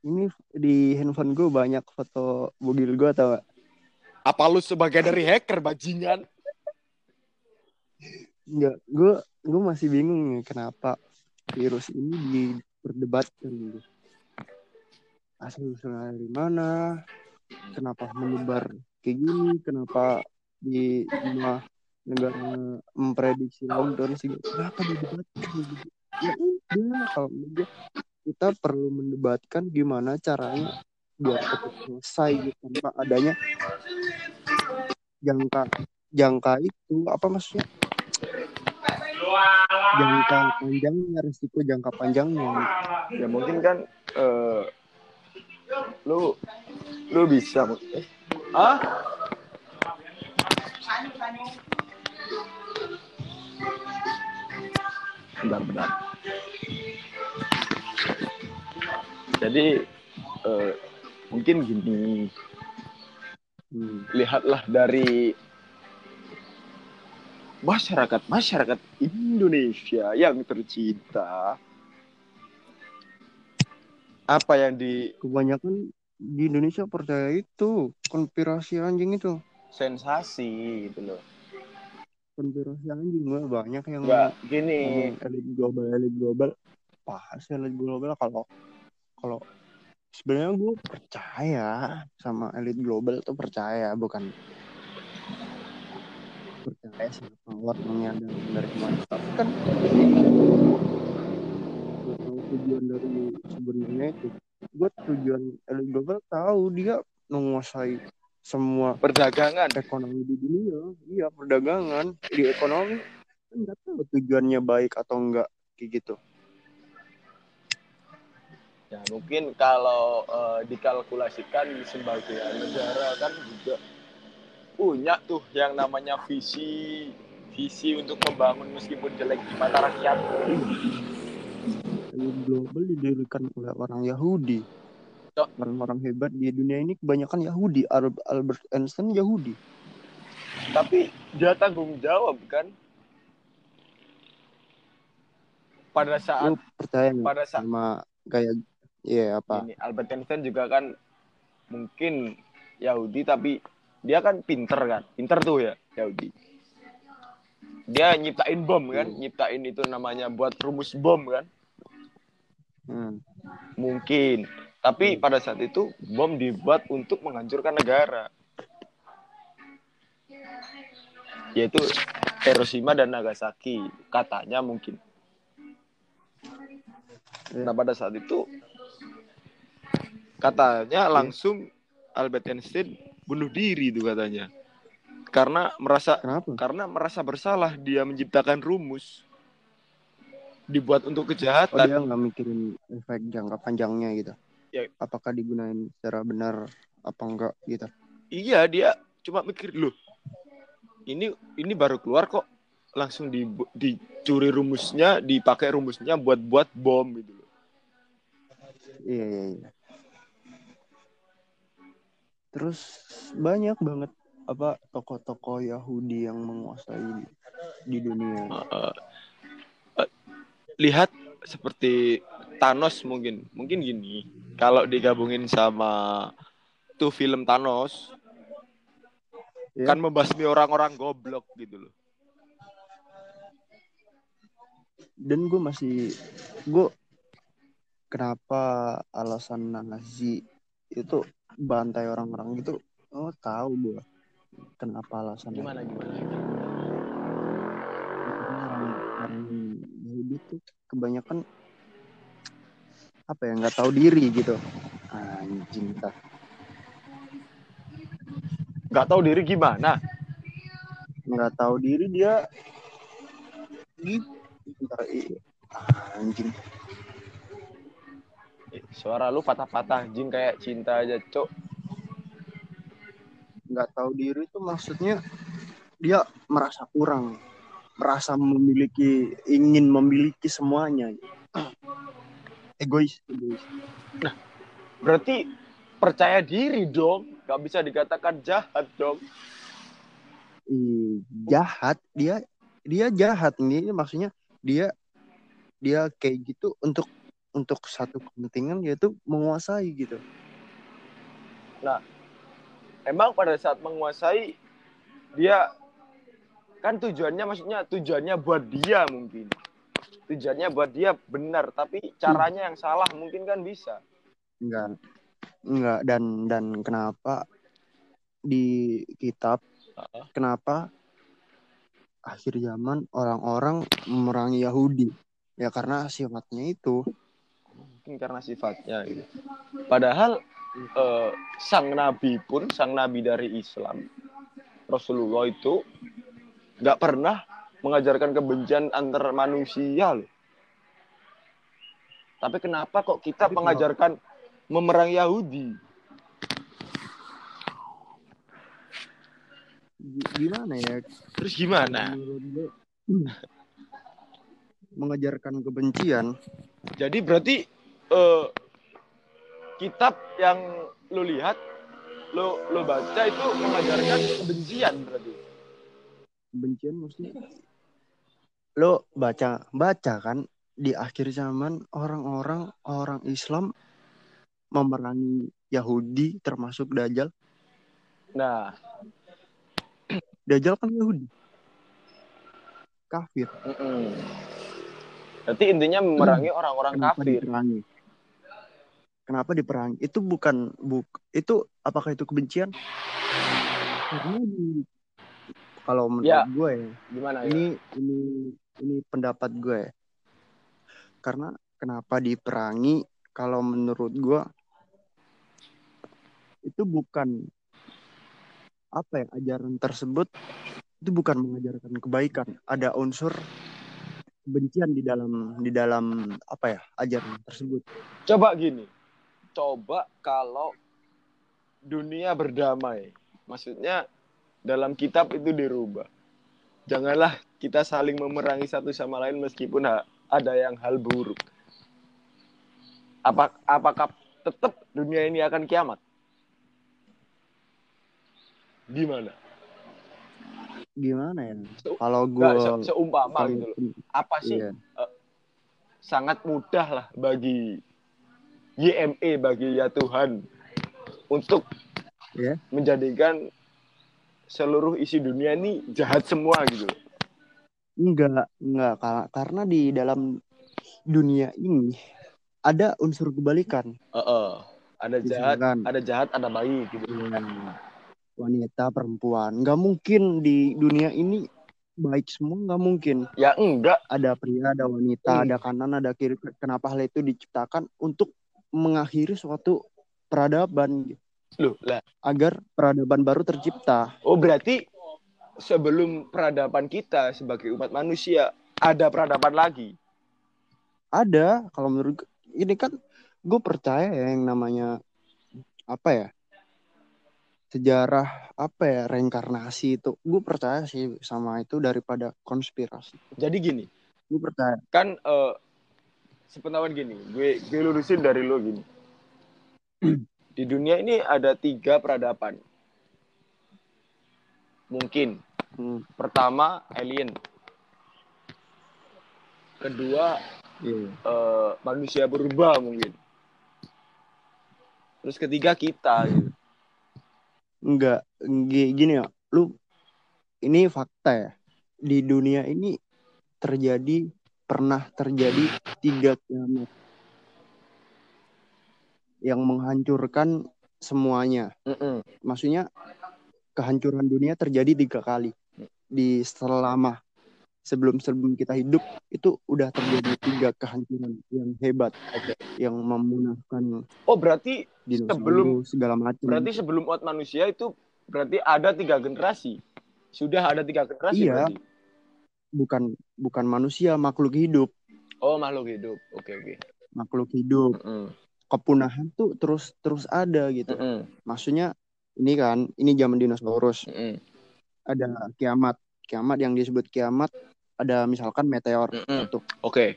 ini di handphone gue banyak foto bugil gue tau gak? Apa lu sebagai dari hacker bajingan? Enggak, gue gue masih bingung nih kenapa virus ini diperdebatkan gitu. Asal usulnya dari mana? Kenapa menyebar kayak gini? Kenapa di semua negara memprediksi lockdown sih? Kenapa didebatkan gitu? Ya udah, kalau gue, kita perlu mendebatkan gimana caranya biar cepat selesai gitu tanpa adanya jangka jangka itu apa maksudnya? Jangka panjangnya risiko jangka panjangnya. Ya mungkin kan eh lu lu bisa eh, ah bentar jadi eh, mungkin gini. Hmm. lihatlah dari masyarakat masyarakat Indonesia yang tercinta. Apa yang di kebanyakan di Indonesia percaya itu konspirasi anjing itu. Sensasi gitu loh konspirasi anjing gue banyak yang gini. elit global elit global. Apa sih elit global kalau kalau sebenarnya gue percaya sama elit global tuh percaya bukan percaya sama orangnya dan dari mana tapi kan gue tahu tujuan dari sebenarnya itu. Gue tujuan elit global tahu dia menguasai semua perdagangan. ekonomi di dunia. Iya perdagangan. Di ekonomi kan nggak tahu tujuannya baik atau enggak kayak gitu. Ya mungkin kalau eh, dikalkulasikan di sebagian negara kan juga punya tuh yang namanya visi visi untuk membangun meskipun jelek di mata rakyat. Global didirikan oleh orang Yahudi. Orang-orang hebat di dunia ini kebanyakan Yahudi. Al- Albert Einstein Yahudi. Tapi dia tanggung jawab kan? Pada saat lu percaya pada saat sama kayak iya apa? Ini Albert Einstein juga kan mungkin Yahudi tapi dia kan pinter kan? Pinter tuh ya Yahudi. Dia nyiptain bom kan? Nyiptain itu namanya buat rumus bom kan? Hmm. mungkin tapi pada saat itu bom dibuat untuk menghancurkan negara. Yaitu Hiroshima dan Nagasaki katanya mungkin. Nah pada saat itu katanya langsung Albert Einstein bunuh diri itu katanya. Karena merasa kenapa? karena merasa bersalah dia menciptakan rumus. Dibuat untuk oh kejahatan dia nggak mikirin efek jangka panjangnya gitu Ya. apakah digunain secara benar apa enggak gitu iya dia cuma mikir loh ini ini baru keluar kok langsung di, dicuri rumusnya dipakai rumusnya buat buat bom gitu loh Iya, iya, iya. Terus banyak banget apa tokoh-tokoh Yahudi yang menguasai di, di dunia. Uh, uh, lihat seperti Thanos mungkin mungkin gini kalau digabungin sama tuh film Thanos Ya. kan membasmi orang-orang goblok gitu loh Dan gue masih gue kenapa alasan Nazi itu bantai orang-orang gitu? Oh tahu gue kenapa alasan gimana gimana orang orang Yahudi tuh kebanyakan apa ya nggak tahu diri gitu. Anjing tak nggak tahu diri gimana? Nggak tahu diri dia. Gitu Bentar, anjing. Suara lu patah-patah jin kayak cinta aja, Cok. nggak tahu diri itu maksudnya dia merasa kurang merasa memiliki ingin memiliki semuanya egois egois Berarti percaya diri dong. Gak bisa dikatakan jahat dong. Ih, jahat dia dia jahat nih maksudnya dia dia kayak gitu untuk untuk satu kepentingan yaitu menguasai gitu Emang pada saat menguasai, dia kan tujuannya maksudnya tujuannya buat dia mungkin. Tujuannya buat dia benar, tapi caranya yang salah mungkin kan bisa. enggak enggak dan dan kenapa di kitab Heeh. kenapa akhir zaman orang-orang memerangi Yahudi ya karena sifatnya itu Mungkin karena sifatnya gitu. Padahal eh, sang nabi pun, sang nabi dari Islam, Rasulullah itu nggak pernah mengajarkan kebencian antar manusia loh. Tapi kenapa kok kita Tapi mengajarkan memerangi Yahudi? Gi- gimana ya Terus gimana? mengajarkan kebencian Jadi berarti eh, kitab yang lo lihat, lo lo baca itu mengajarkan kebencian berarti. kebencian maksudnya lo baca baca kan di akhir zaman orang-orang orang Islam memerangi Yahudi termasuk Dajjal Nah, Dajjal kan Yahudi kafir mm-mm. berarti intinya memerangi orang-orang kenapa kafir. diperangi kenapa diperangi itu bukan buk itu apakah itu kebencian karena di kalau menurut Ya. gue ya Gimana ya? ini ini pendapat gue ya. karena kenapa diperangi kalau menurut gue itu bukan apa ya ajaran tersebut itu bukan mengajarkan kebaikan ada unsur kebencian di dalam di dalam apa ya ajaran tersebut Coba gini, coba kalau dunia berdamai, maksudnya dalam kitab itu dirubah. Janganlah kita saling memerangi satu sama lain meskipun ha- ada yang hal buruk. Apa, apakah tetap dunia ini akan kiamat? Gimana? gimana ya kalau gue se- seumpama gitu loh. Apa sih iya. sangat mudah lah bagi YME bagi ya Tuhan untuk Ya. menjadikan seluruh isi dunia ini jahat semua gitu. Enggak, enggak Ka- karena di dalam dunia ini ada unsur kebalikan. Heeh. Ada jahat, Misalkan ada jahat, ada baik gitu. ya, wanita, perempuan, nggak mungkin di dunia ini baik semua nggak mungkin. Ya enggak, Ada pria, ada wanita, Hmm. ada kanan, ada kiri. Kenapa hal itu diciptakan untuk mengakhiri suatu peradaban loh lah. agar peradaban baru tercipta? Oh berarti sebelum peradaban kita sebagai umat manusia ada peradaban lagi. Ada, kalau menurut gue, ini kan gue percaya ya yang namanya apa ya sejarah apa ya reinkarnasi itu gue percaya sih sama itu daripada konspirasi Jadi gini, gue percaya kan eh sepengetahuan gini, gue gue lurusin dari lo gini. Di dunia ini ada tiga peradaban. Mungkin Hmm, pertama alien, kedua iya. eh, manusia berubah mungkin, terus ketiga kita. Gitu. enggak gini ya lu ini fakta ya di dunia ini terjadi pernah terjadi tiga kiamat yang menghancurkan semuanya Mm-mm. maksudnya kehancuran dunia terjadi tiga kali di selama sebelum sebelum kita hidup itu udah terjadi tiga kehancuran yang hebat Oke. yang memunahkan Oh berarti Sebelum- segala macam berarti sebelum umat manusia itu berarti ada tiga generasi. Sudah ada tiga generasi Iya. berarti. bukan bukan manusia makhluk hidup Oh makhluk hidup. Oke oke. makhluk hidup Mm-mm. Kepunahan tuh terus terus ada gitu. Mm-mm. Maksudnya ini kan ini zaman dinosaurus Mm-mm. ada kiamat kiamat yang disebut kiamat ada misalkan meteor Mm-mm. jatuh Oke.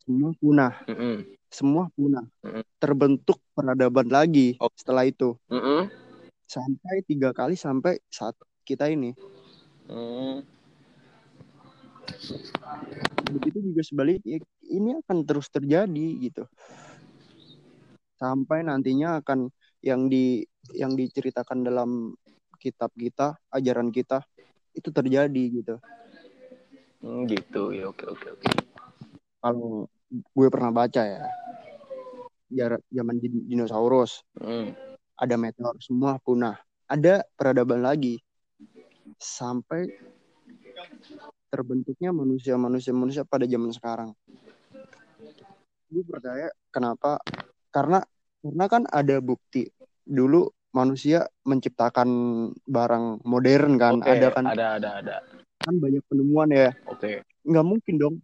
semua punah Mm-mm. semua punah Mm-mm. terbentuk peradaban lagi Oh. setelah itu Mm-mm. sampai tiga kali sampai saat kita ini Mm. begitu juga sebaliknya ini akan terus terjadi gitu sampai nantinya akan yang di yang diceritakan dalam kitab kita ajaran kita itu terjadi gitu. Mm, gitu. Ya oke oke oke. kalau gue pernah baca ya jarak zaman din- dinosaurus. Mm. ada meteor semua punah. Ada peradaban lagi. Sampai terbentuknya manusia manusia manusia pada zaman sekarang. Gue percaya kenapa karena karena kan ada bukti dulu manusia menciptakan barang modern kan Oke, ada kan ada ada ada. kan banyak penemuan ya Oke. nggak mungkin dong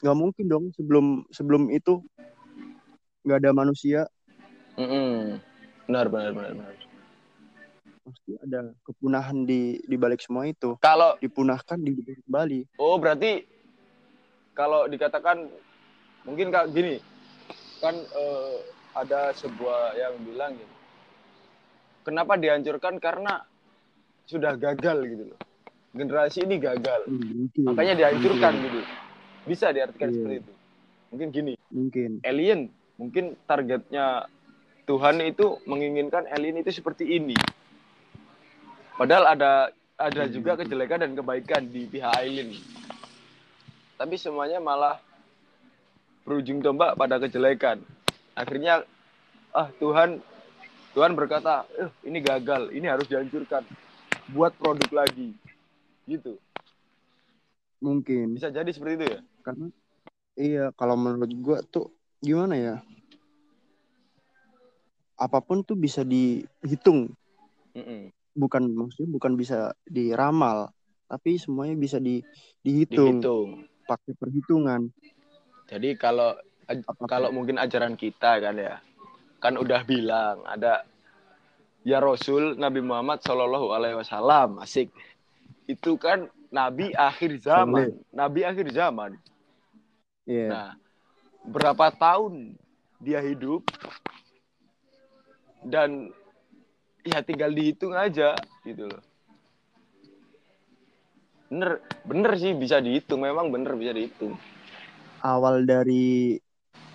nggak mungkin dong sebelum sebelum itu nggak ada manusia Mm-mm. Benar benar benar benar. pasti ada kepunahan di di balik semua itu Kalau dipunahkan di kembali oh berarti kalau dikatakan mungkin kak gini kan eh, ada sebuah yang bilang gini. Kenapa dihancurkan karena sudah gagal gitu loh. Generasi ini gagal. mungkin Makanya dihancurkan mungkin, gitu. Bisa diartikan Iya. seperti itu. Mungkin gini, mungkin alien mungkin targetnya Tuhan itu menginginkan alien itu seperti ini. Padahal ada ada Hmm. juga kejelekan dan kebaikan di pihak alien. Tapi semuanya malah berujung tombak pada kejelekan. Akhirnya ah Tuhan Tuhan berkata, eh, ini gagal, ini harus dihancurkan. Buat produk lagi. Gitu. mungkin Bisa jadi seperti itu ya? karena iya kalau menurut gua tuh gimana ya apa pun tuh bisa dihitung Mm-mm. bukan maksudnya bukan bisa diramal tapi semuanya bisa di dihitung Dihitung. pakai perhitungan Jadi kalau kalau mungkin ajaran kita kan ya, kan udah bilang ada ya Rasul Nabi Muhammad Shallallahu Alaihi Wasallam asik itu kan Nabi akhir zaman, Nabi akhir zaman. Iya. Nah, berapa tahun dia hidup dan ya tinggal dihitung aja gitu loh. Bener, bener sih bisa dihitung, memang bener bisa dihitung. Awal dari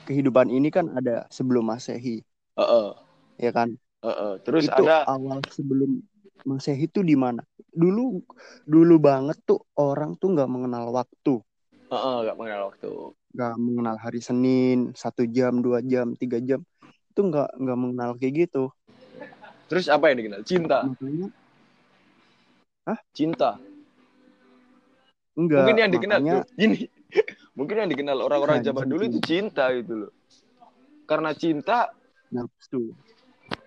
kehidupan ini kan ada sebelum masehi Heeh, ya kan heeh. Terus itu ada awal sebelum masehi itu di mana dulu dulu banget tuh orang tuh nggak mengenal waktu nggak mengenal waktu. nggak mengenal hari Senin satu jam dua jam tiga jam itu nggak nggak mengenal kayak gitu Terus apa yang dikenal? Cinta. makanya Cinta. enggak Mungkin yang dikenal makanya tuh gini. Mungkin yang dikenal orang-orang zaman dulu itu cinta gitu loh. Karena cinta, nafsu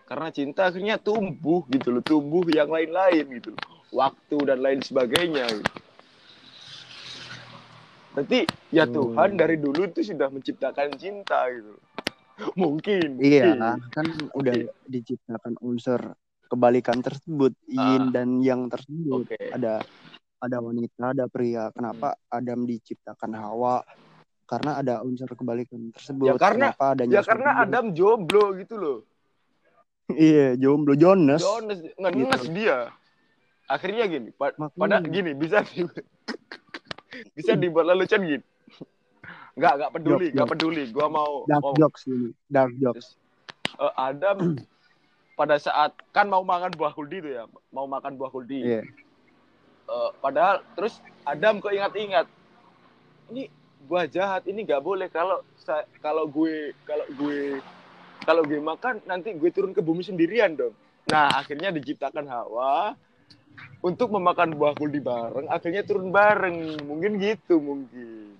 karena cinta akhirnya tumbuh gitu loh, tumbuh yang lain-lain gitu loh. Waktu dan lain sebagainya gitu. Berarti ya Hmm. Tuhan dari dulu itu sudah menciptakan cinta gitu. loh. Mungkin. iya mungkin. kan udah diciptakan unsur kebalikan tersebut yin Ah. dan yang tersebut Oke. ada ada wanita ada pria kenapa Adam diciptakan Hawa karena ada unsur kebalikan tersebut Ya karena- kenapa adanya Ya karena? Adam jomblo gitu loh. iya jomblo Jonas Jonas ngenes dia. Akhirnya gini, pa- Makanya. pada gini bisa di, bisa dibuat lelucon gini. Enggak, enggak peduli, enggak peduli. Gua mau dark mau jokes ini dark jokes eh, Adam pada saat kan mau makan buah kuldi itu ya, mau makan buah kuldi. iya Eh, padahal terus Adam kok ingat-ingat ini buah jahat ini nggak boleh kalau kalau gue kalau gue kalau gue makan nanti gue turun ke bumi sendirian dong. Nah akhirnya diciptakan Hawa untuk memakan buah kuldi bareng, akhirnya turun bareng, mungkin gitu mungkin.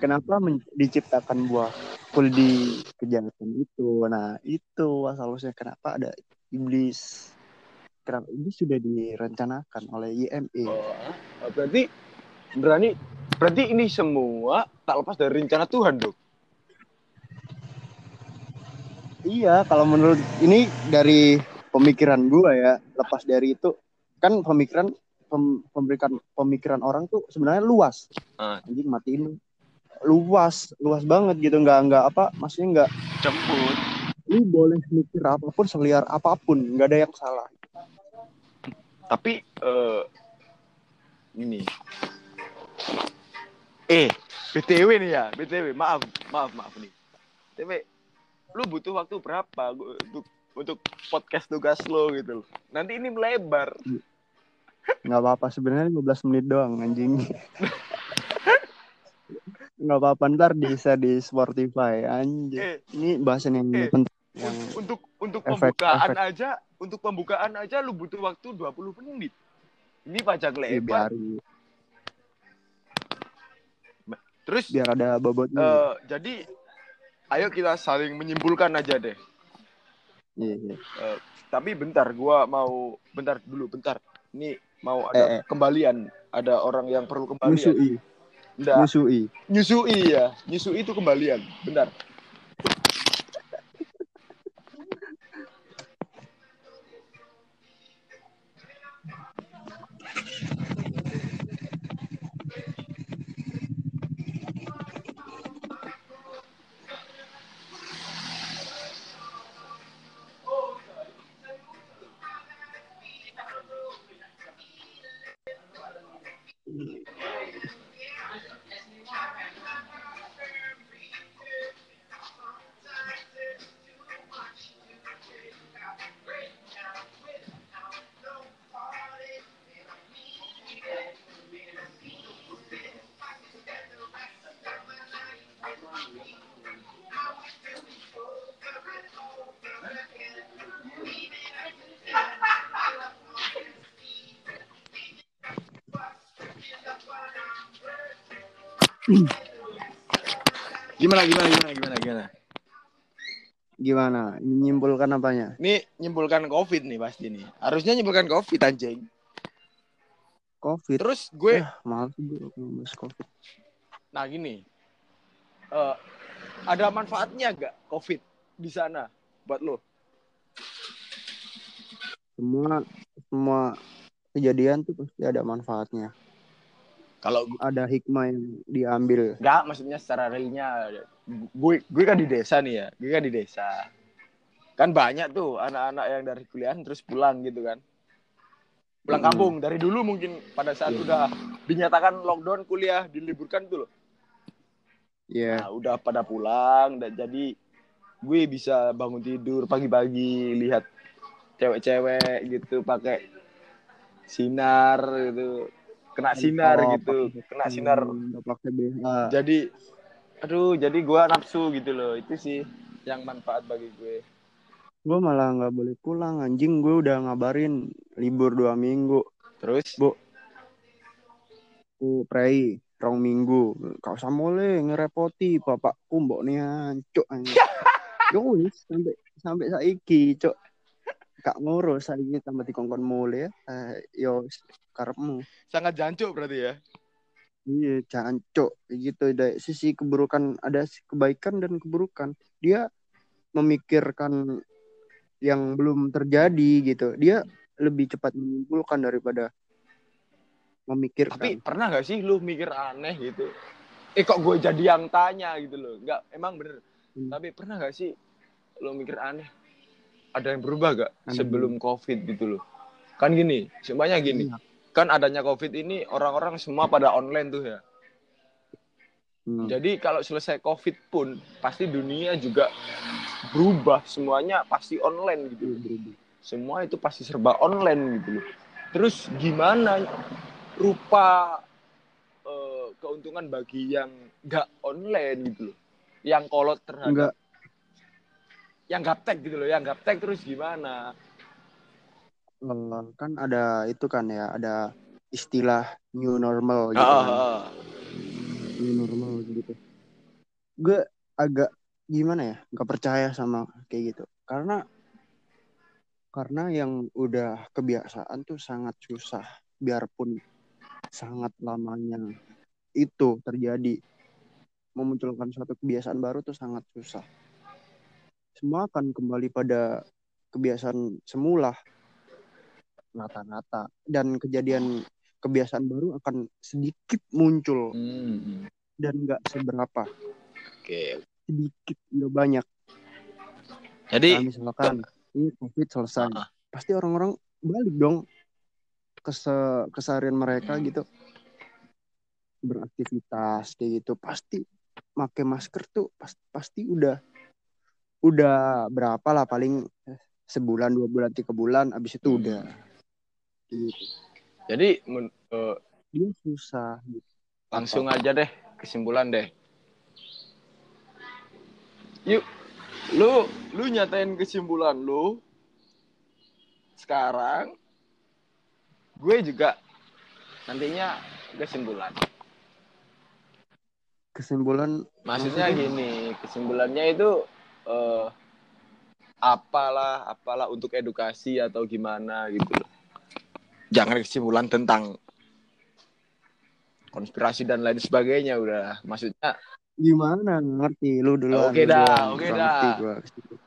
kenapa diciptakan buah kuldi kejahatan itu nah itu asal usulnya kenapa ada iblis ini sudah direncanakan oleh YME Oh, berarti berani berarti ini semua tak lepas dari rencana Tuhan dong. iya kalau menurut ini dari pemikiran gua ya lepas dari itu kan pemikiran pem, pemikiran pemikiran orang tuh sebenarnya luas Ah. anjing matiin luas luas banget gitu nggak nggak apa maksudnya nggak Jemput. lu boleh mikir apa pun seliar apa pun nggak ada yang salah Tapi eh ini. Eh, BTW nih ya, BTW, maaf, maaf, maaf nih. BTW, lu butuh waktu berapa untuk untuk podcast tugas lo gitu loh. Nanti ini melebar. nggak apa-apa sebenarnya 15 menit doang anjing nggak apa-apa ntar bisa di Spotify anjing Eh, ini bahasan yang Eh. penting yang un- untuk untuk efek- pembukaan efek. aja, untuk pembukaan aja lu butuh waktu 20 menit. Ini pajak lebar. biar Terus biar ada bobotnya eh, jadi ayo kita saling menyimpulkan aja deh. iya, iya. Tapi bentar, gua mau bentar dulu, bentar. Ini mau ada Eh, eh. kembalian, ada orang yang perlu kembalian. nyusui Nggak, nyusui nyusui ya. Nyusui itu kembalian. Bentar. Gimana gimana gimana gimana gimana. gimana menyimpulkan apanya Ini nyimpulkan Covid nih pasti nih. Harusnya nyimpulkan Covid anjing. covid Terus gue Eh, maaf gue covid nah gini. Eh, ada manfaatnya gak Covid di sana buat lo? semua semua kejadian tuh pasti ada manfaatnya Kalau ada hikmah yang diambil Enggak, maksudnya secara realnya gue gue kan di desa nih ya. Gue kan di desa. Kan banyak tuh anak-anak yang dari kuliah terus pulang gitu kan. Pulang Mm. kampung dari dulu mungkin pada saat Iya. udah dinyatakan lockdown kuliah diliburkan tuh loh. ya Nah, udah pada pulang dan jadi gue bisa bangun tidur pagi-pagi lihat cewek-cewek gitu pakai sinar gitu. Kena sinar Oh, gitu, kena sinar. pakai BH jadi aduh jadi gua nafsu gitu loh. Itu sih yang manfaat bagi gue. Gue malah nggak boleh pulang anjing. Gue udah ngabarin libur dua minggu. Terus? Bu. ku prei rong minggu. Kau usah boleh ngerepoti bapakku mbok nih ancuk anjing sampai sampai saiki cok gak ngurus saiki tambah dikongkon mule ya. Eh, yo karepmu. Sangat jancuk berarti ya? Iya jancuk. Gitu dari sisi keburukan ada kebaikan dan keburukan. Dia memikirkan yang belum terjadi gitu. Dia lebih cepat menyimpulkan daripada memikirkan. Tapi pernah nggak sih lu mikir aneh gitu? Eh kok gue jadi yang tanya gitu loh? Nggak emang bener. Hmm. tapi pernah nggak sih lu mikir aneh ada yang berubah gak Ada sebelum covid gitu loh kan gini semuanya gini Iya. kan adanya covid ini orang-orang semua pada online tuh ya Hmm. Jadi kalau selesai COVID pun pasti dunia juga berubah, semuanya pasti online gitu. Iya, Semua itu pasti serba online gitu loh. Terus gimana rupa eh, keuntungan bagi yang nggak online gitu loh, yang kolot terhadap, enggak yang gaptek gitu loh, yang gaptek terus gimana? eh, kan ada itu kan ya ada istilah new normal gitu Ah, kan. ah, new normal gitu gue agak gimana ya nggak percaya sama kayak gitu karena karena yang udah kebiasaan tuh sangat susah biarpun sangat lamanya itu terjadi memunculkan suatu kebiasaan baru tuh sangat susah semua akan kembali pada kebiasaan semula. Rata-rata. Dan kejadian kebiasaan baru akan sedikit muncul. Hmm. dan nggak seberapa. Oke. sedikit nggak banyak. Jadi nah, misalkan ini covid selesai. Ah. pasti orang-orang balik dong ke se- keseharian mereka gitu. Beraktivitas kayak gitu. Pasti pakai masker tuh pas- pasti udah udah berapa lah paling sebulan dua bulan tiga bulan abis itu Hmm. udah gitu. jadi men- eh, dia susah gitu. langsung aja deh kesimpulan deh. Yuk, lu lu nyatain kesimpulan lu. Sekarang gue juga nantinya kesimpulan. kesimpulan Maksudnya Maksudnya? gini, kesimpulannya itu eh, apalah apalah untuk edukasi atau gimana gitu loh. Jangan kesimpulan tentang konspirasi dan lain sebagainya udah. Maksudnya gimana ngerti lu dulu Oke dah, oke dah. gitu.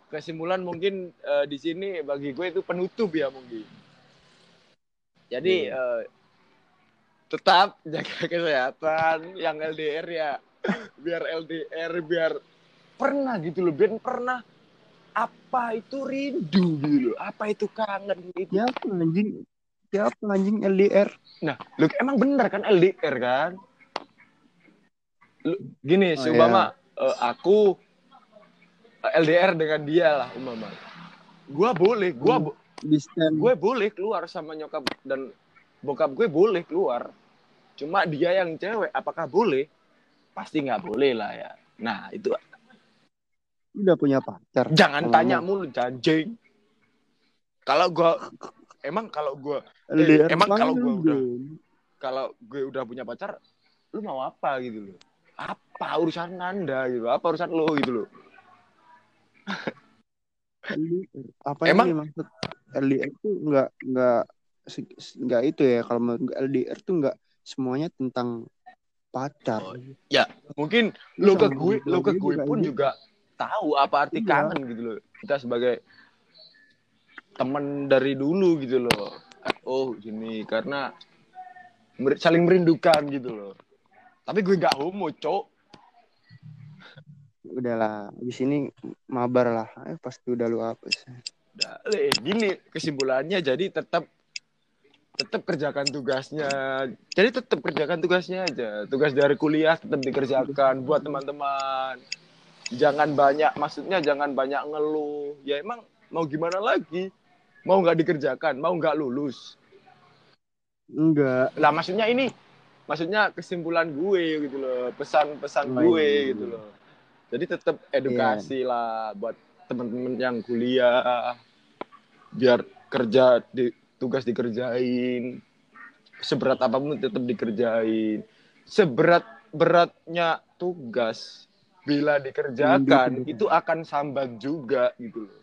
kesimpulan mungkin eh, di sini bagi gue itu penutup ya mungkin. Jadi Iya. eh, tetap jaga kesehatan yang LDR ya. Biar LDR biar pernah gitu loh, biar pernah apa itu rindu gitu loh. Apa itu kangen gitu. siapa anjing siapa anjing LDR Nah, lu emang bener kan LDR kan? Lu, gini, Oh, seumpama eh, aku eh, LDR dengan dia lah umpama. Gua boleh, gua bo- gue boleh keluar sama nyokap dan bokap gue boleh keluar. Cuma dia yang cewek, apakah boleh? Pasti nggak boleh lah ya. Nah, itu udah punya pacar jangan Ngomong. tanya mulu janjing. Kalau gua emang kalau gua LDR emang kalau gua udah- kalau gue udah punya pacar, lu mau apa gitu loh? Apa urusan anda gitu? Apa urusan lo gitu loh? Apa Emang- yang dimaksud LDR tuh nggak nggak nggak itu ya kalau LDR tuh nggak semuanya tentang pacar. Oh, Mungkin lo ke gue, lo ke gue juga pun gitu. juga tahu apa arti Iya. kangen gitu loh. Kita sebagai teman dari dulu gitu loh. Oh gini karena mer- saling merindukan gitu loh. Tapi gue nggak homo, cok. Udahlah, abis ini mabar lah. Eh pasti udah lu apa sih? Udah, eh, gini kesimpulannya jadi tetap tetap kerjakan tugasnya. Jadi tetap kerjakan tugasnya aja. Tugas dari kuliah tetap dikerjakan buat teman-teman. Jangan banyak, maksudnya jangan banyak ngeluh. Ya emang mau gimana lagi? Mau nggak dikerjakan? Mau nggak lulus? Enggak. Lah maksudnya ini, maksudnya kesimpulan gue gitu loh, pesan-pesan Oh, gue iya. gitu loh. Jadi tetap edukasi lah buat teman-teman yang kuliah, biar kerja di tugas dikerjain, seberat apa pun tetap dikerjain, seberat beratnya tugas bila dikerjakan itu akan sambat juga gitu loh.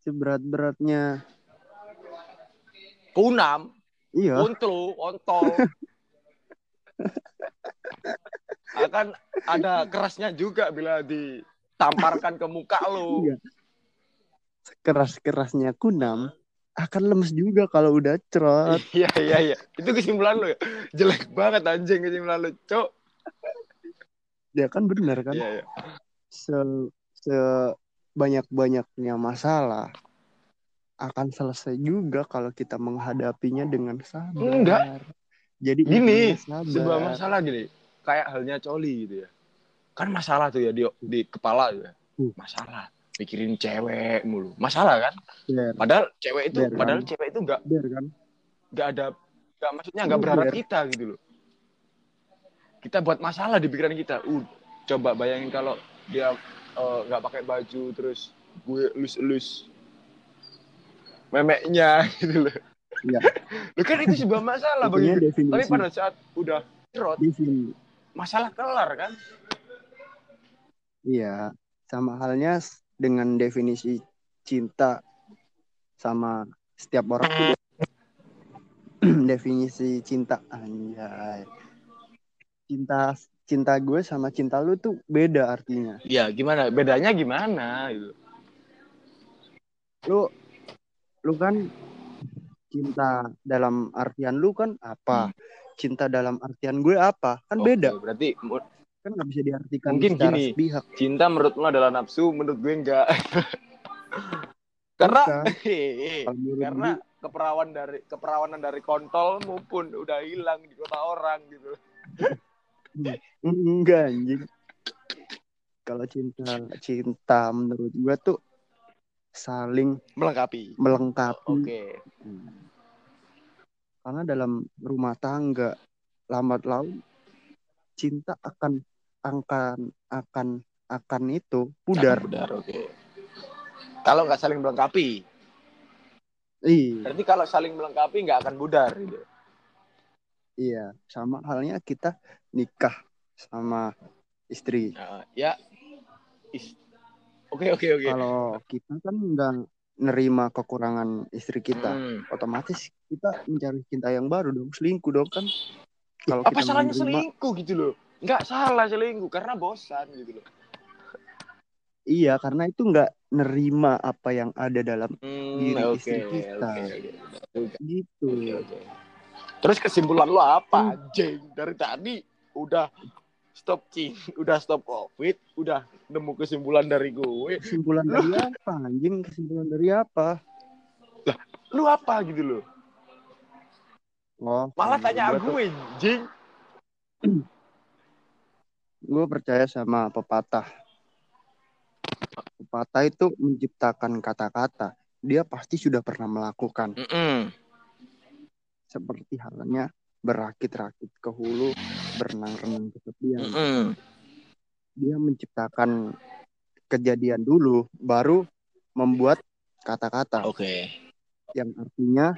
Seberat-beratnya. Kunam, Iya. Kontol, kontol. Akan ada kerasnya juga bila ditamparkan ke muka lo. Iya. Keras-kerasnya kunam akan lemes juga kalau udah cerot. Iya, iya, iya. Itu kesimpulan lo ya. Jelek banget anjing kesimpulan lo, Cok. Ya kan bener kan? Iya, iya. Se sebanyak-banyaknya masalah akan selesai juga kalau kita menghadapinya dengan sabar. Enggak. Jadi Gini, Sebuah masalah gini. Kayak halnya coli gitu ya. Kan masalah tuh ya di, di kepala tuh ya. Hmm. Masalah. Mikirin cewek mulu. Masalah kan? Biar, Padahal cewek itu, Biar, kan? padahal cewek itu nggak biar kan? nggak ada nggak maksudnya nggak berharap Biar. kita gitu loh kita buat masalah di pikiran kita. Uh coba bayangin kalau dia eh, nggak pakai baju terus gue elus-elus memeknya gitu loh. Iya. Loh kan itu sebuah masalah bagi definisi. tapi pada saat udah cerot masalah kelar kan? Iya, sama halnya dengan definisi cinta sama setiap orang tuh definisi cinta. Anjay. Cinta cinta gue sama cinta lu tuh beda artinya. Ya gimana? Bedanya gimana gitu? Lu lu kan cinta dalam artian lu kan apa? Hmm. Cinta dalam artian gue apa? Kan Oke, beda. Berarti Kan nggak bisa diartikan Mungkin secara gini. sepihak. cinta menurut lu adalah nafsu, menurut gue enggak. karena karena keperawan dari keperawanan dari kontol maupun udah hilang di kota orang gitu. enggak anjing. Kalau cinta cinta menurut gue tuh saling Melengkapi. melengkapi. Oke. Hmm. Karena dalam rumah tangga lambat laun cinta akan akan akan akan itu pudar. Akan Pudar, oke. Kalau nggak saling melengkapi, Iya, berarti kalau saling melengkapi nggak akan pudar gitu. iya. Sama halnya kita nikah sama istri. Nah, ya. Oke oke oke. Kalau kita kan nggak nerima kekurangan istri kita, Hmm. otomatis kita mencari cinta yang baru dong, selingkuh dong kan. Kalau Apa kita salahnya menerima- selingkuh gitu loh? Nggak salah selingkuh karena bosan gitu loh. Iya, karena itu nggak nerima apa yang ada dalam Hmm, Diri oke istri kita. Benar juga. gitu. Oke, oke. Terus kesimpulan lo apa, anjing? Dari tadi udah stop cing, udah stop covid, udah nemu kesimpulan dari gue. Kesimpulan dari apa, anjing? Kesimpulan dari apa? Lu apa gitu loh? Oh, Malah tanya gue, anjing. gue percaya sama pepatah. Pepatah itu menciptakan kata-kata. Dia pasti sudah pernah melakukan. Mm-mm. Seperti halnya berakit-rakit ke hulu, berenang-renang ke tepian. Mm-mm. Dia menciptakan kejadian dulu, baru membuat kata-kata Oke. yang artinya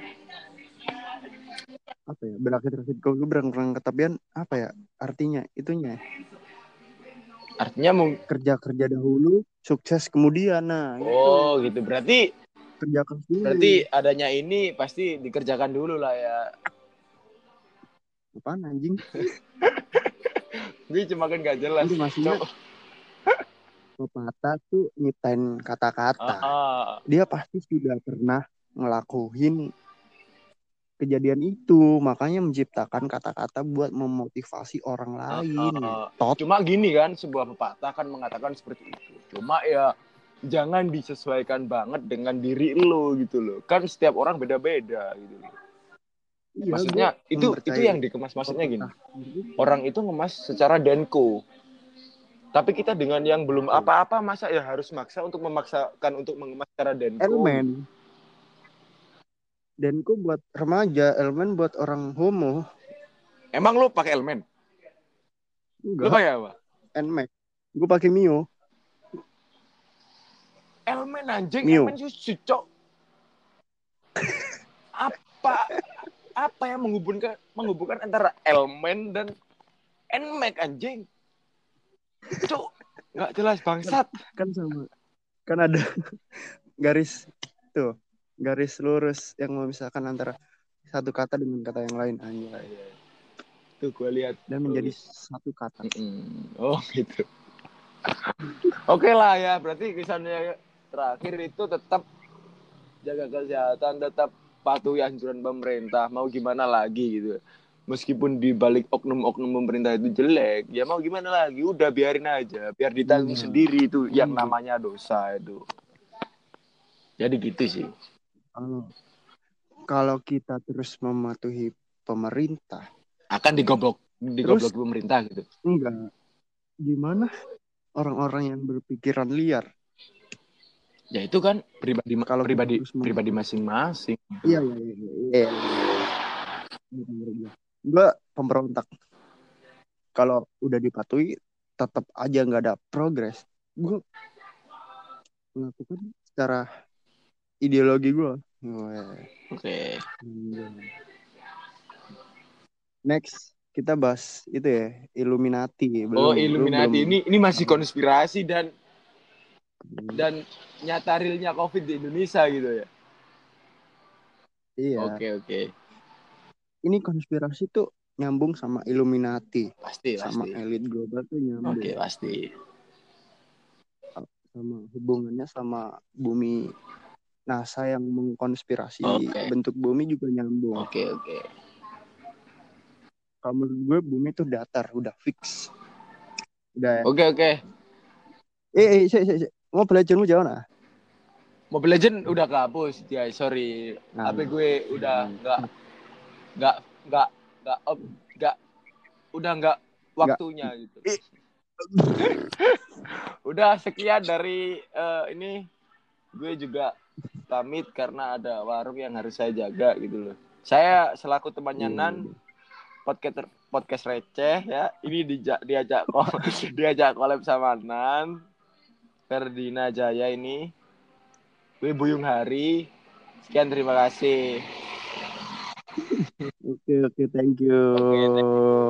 apa ya berakit-rakit ke hulu berenang-renang ke tepian apa ya artinya itunya Artinya mung- kerja-kerja dahulu sukses kemudian nah. Oh gitu. Berarti kerja keras dulu berarti adanya ini pasti dikerjakan dulu lah ya. Apaan anjing Gue cuma kan gak jelas. maksudnya Cok. pepatah tuh nyiptain kata-kata Ah, ah. dia pasti sudah pernah ngelakuin kejadian itu makanya menciptakan kata-kata buat memotivasi orang lain Ah, ah. tot Cuma gini kan sebuah pepatah kan mengatakan seperti itu. Cuma ya jangan disesuaikan banget dengan diri lo gitu loh. Kan setiap orang beda-beda gitu loh. Iya, Maksudnya itu itu yang dikemas maksudnya gini. Orang itu ngemas secara denko. Tapi kita dengan yang belum apa-apa masa ya harus maksa untuk memaksakan untuk mengemas secara denko. elemen Denko buat remaja, elemen buat orang homo. Emang lo pakai elemen? Lo Enggak, pakai apa? Nmax. Gue pakai Mio. Elemen anjing, Mio. elemen susu, cok. apa apa yang menghubungkan menghubungkan antara elemen dan nmax anjing? Cok, nggak jelas bangsat. Kan sama. Kan ada garis tuh, garis lurus yang memisahkan antara satu kata dengan kata yang lain anjay. Tuh gue lihat. Dan menjadi satu kata. Oh gitu. Oke lah ya, berarti kesannya terakhir itu tetap jaga kesehatan, tetap patuhi anjuran pemerintah. Mau gimana lagi gitu. Meskipun di balik oknum-oknum pemerintah itu jelek, ya mau gimana lagi? Udah biarin aja, biar ditanggung Iya. sendiri itu yang Iya. namanya dosa itu. Jadi gitu sih. Kalau kalau kita terus mematuhi pemerintah, Akan digoblok, digoblok Terus? pemerintah gitu. enggak. Gimana orang-orang yang berpikiran liar? Ya itu kan pribadi Kalau pribadi pribadi masing-masing. Iya, iya, iya. iya, iya. Gue pemberontak. Kalau udah dipatuhi, tetap aja nggak ada progres. Gue melakukan secara ideologi gue. Oke. Next, kita bahas itu ya, Illuminati. Belum, Oh, lu Illuminati belum- ini ini masih konspirasi dan dan nyata realnya COVID di Indonesia gitu ya. Iya. Oke, oke. Ini konspirasi tuh nyambung sama Illuminati Pasti, sama pasti. elit global tuh nyambung Oke, pasti. sama hubungannya sama bumi NASA yang mengkonspirasi Oke. bentuk bumi juga nyambung. Oke, oke. Kalau menurut gue bumi tuh datar, udah fix. Udah. ya. Oke, oke. Eh, eh, sih, sih, sih. Mau belajarmu jauh nah? Mobile Legend udah kehapus, ya sorry. Nah. HP gue udah nggak nggak nggak nggak up- nggak udah nggak waktunya gitu. Ih. udah sekian dari eh, ini gue juga pamit karena ada warung yang harus saya jaga gitu loh. Saya selaku temannya Iya, Nan podcast podcast receh ya. Ini diajak ko- diajak collab sama Nan. Ferdina Jaya ini. Gue Buyung Hari. Sekian terima kasih. Oke, oke, thank you. Oke, thank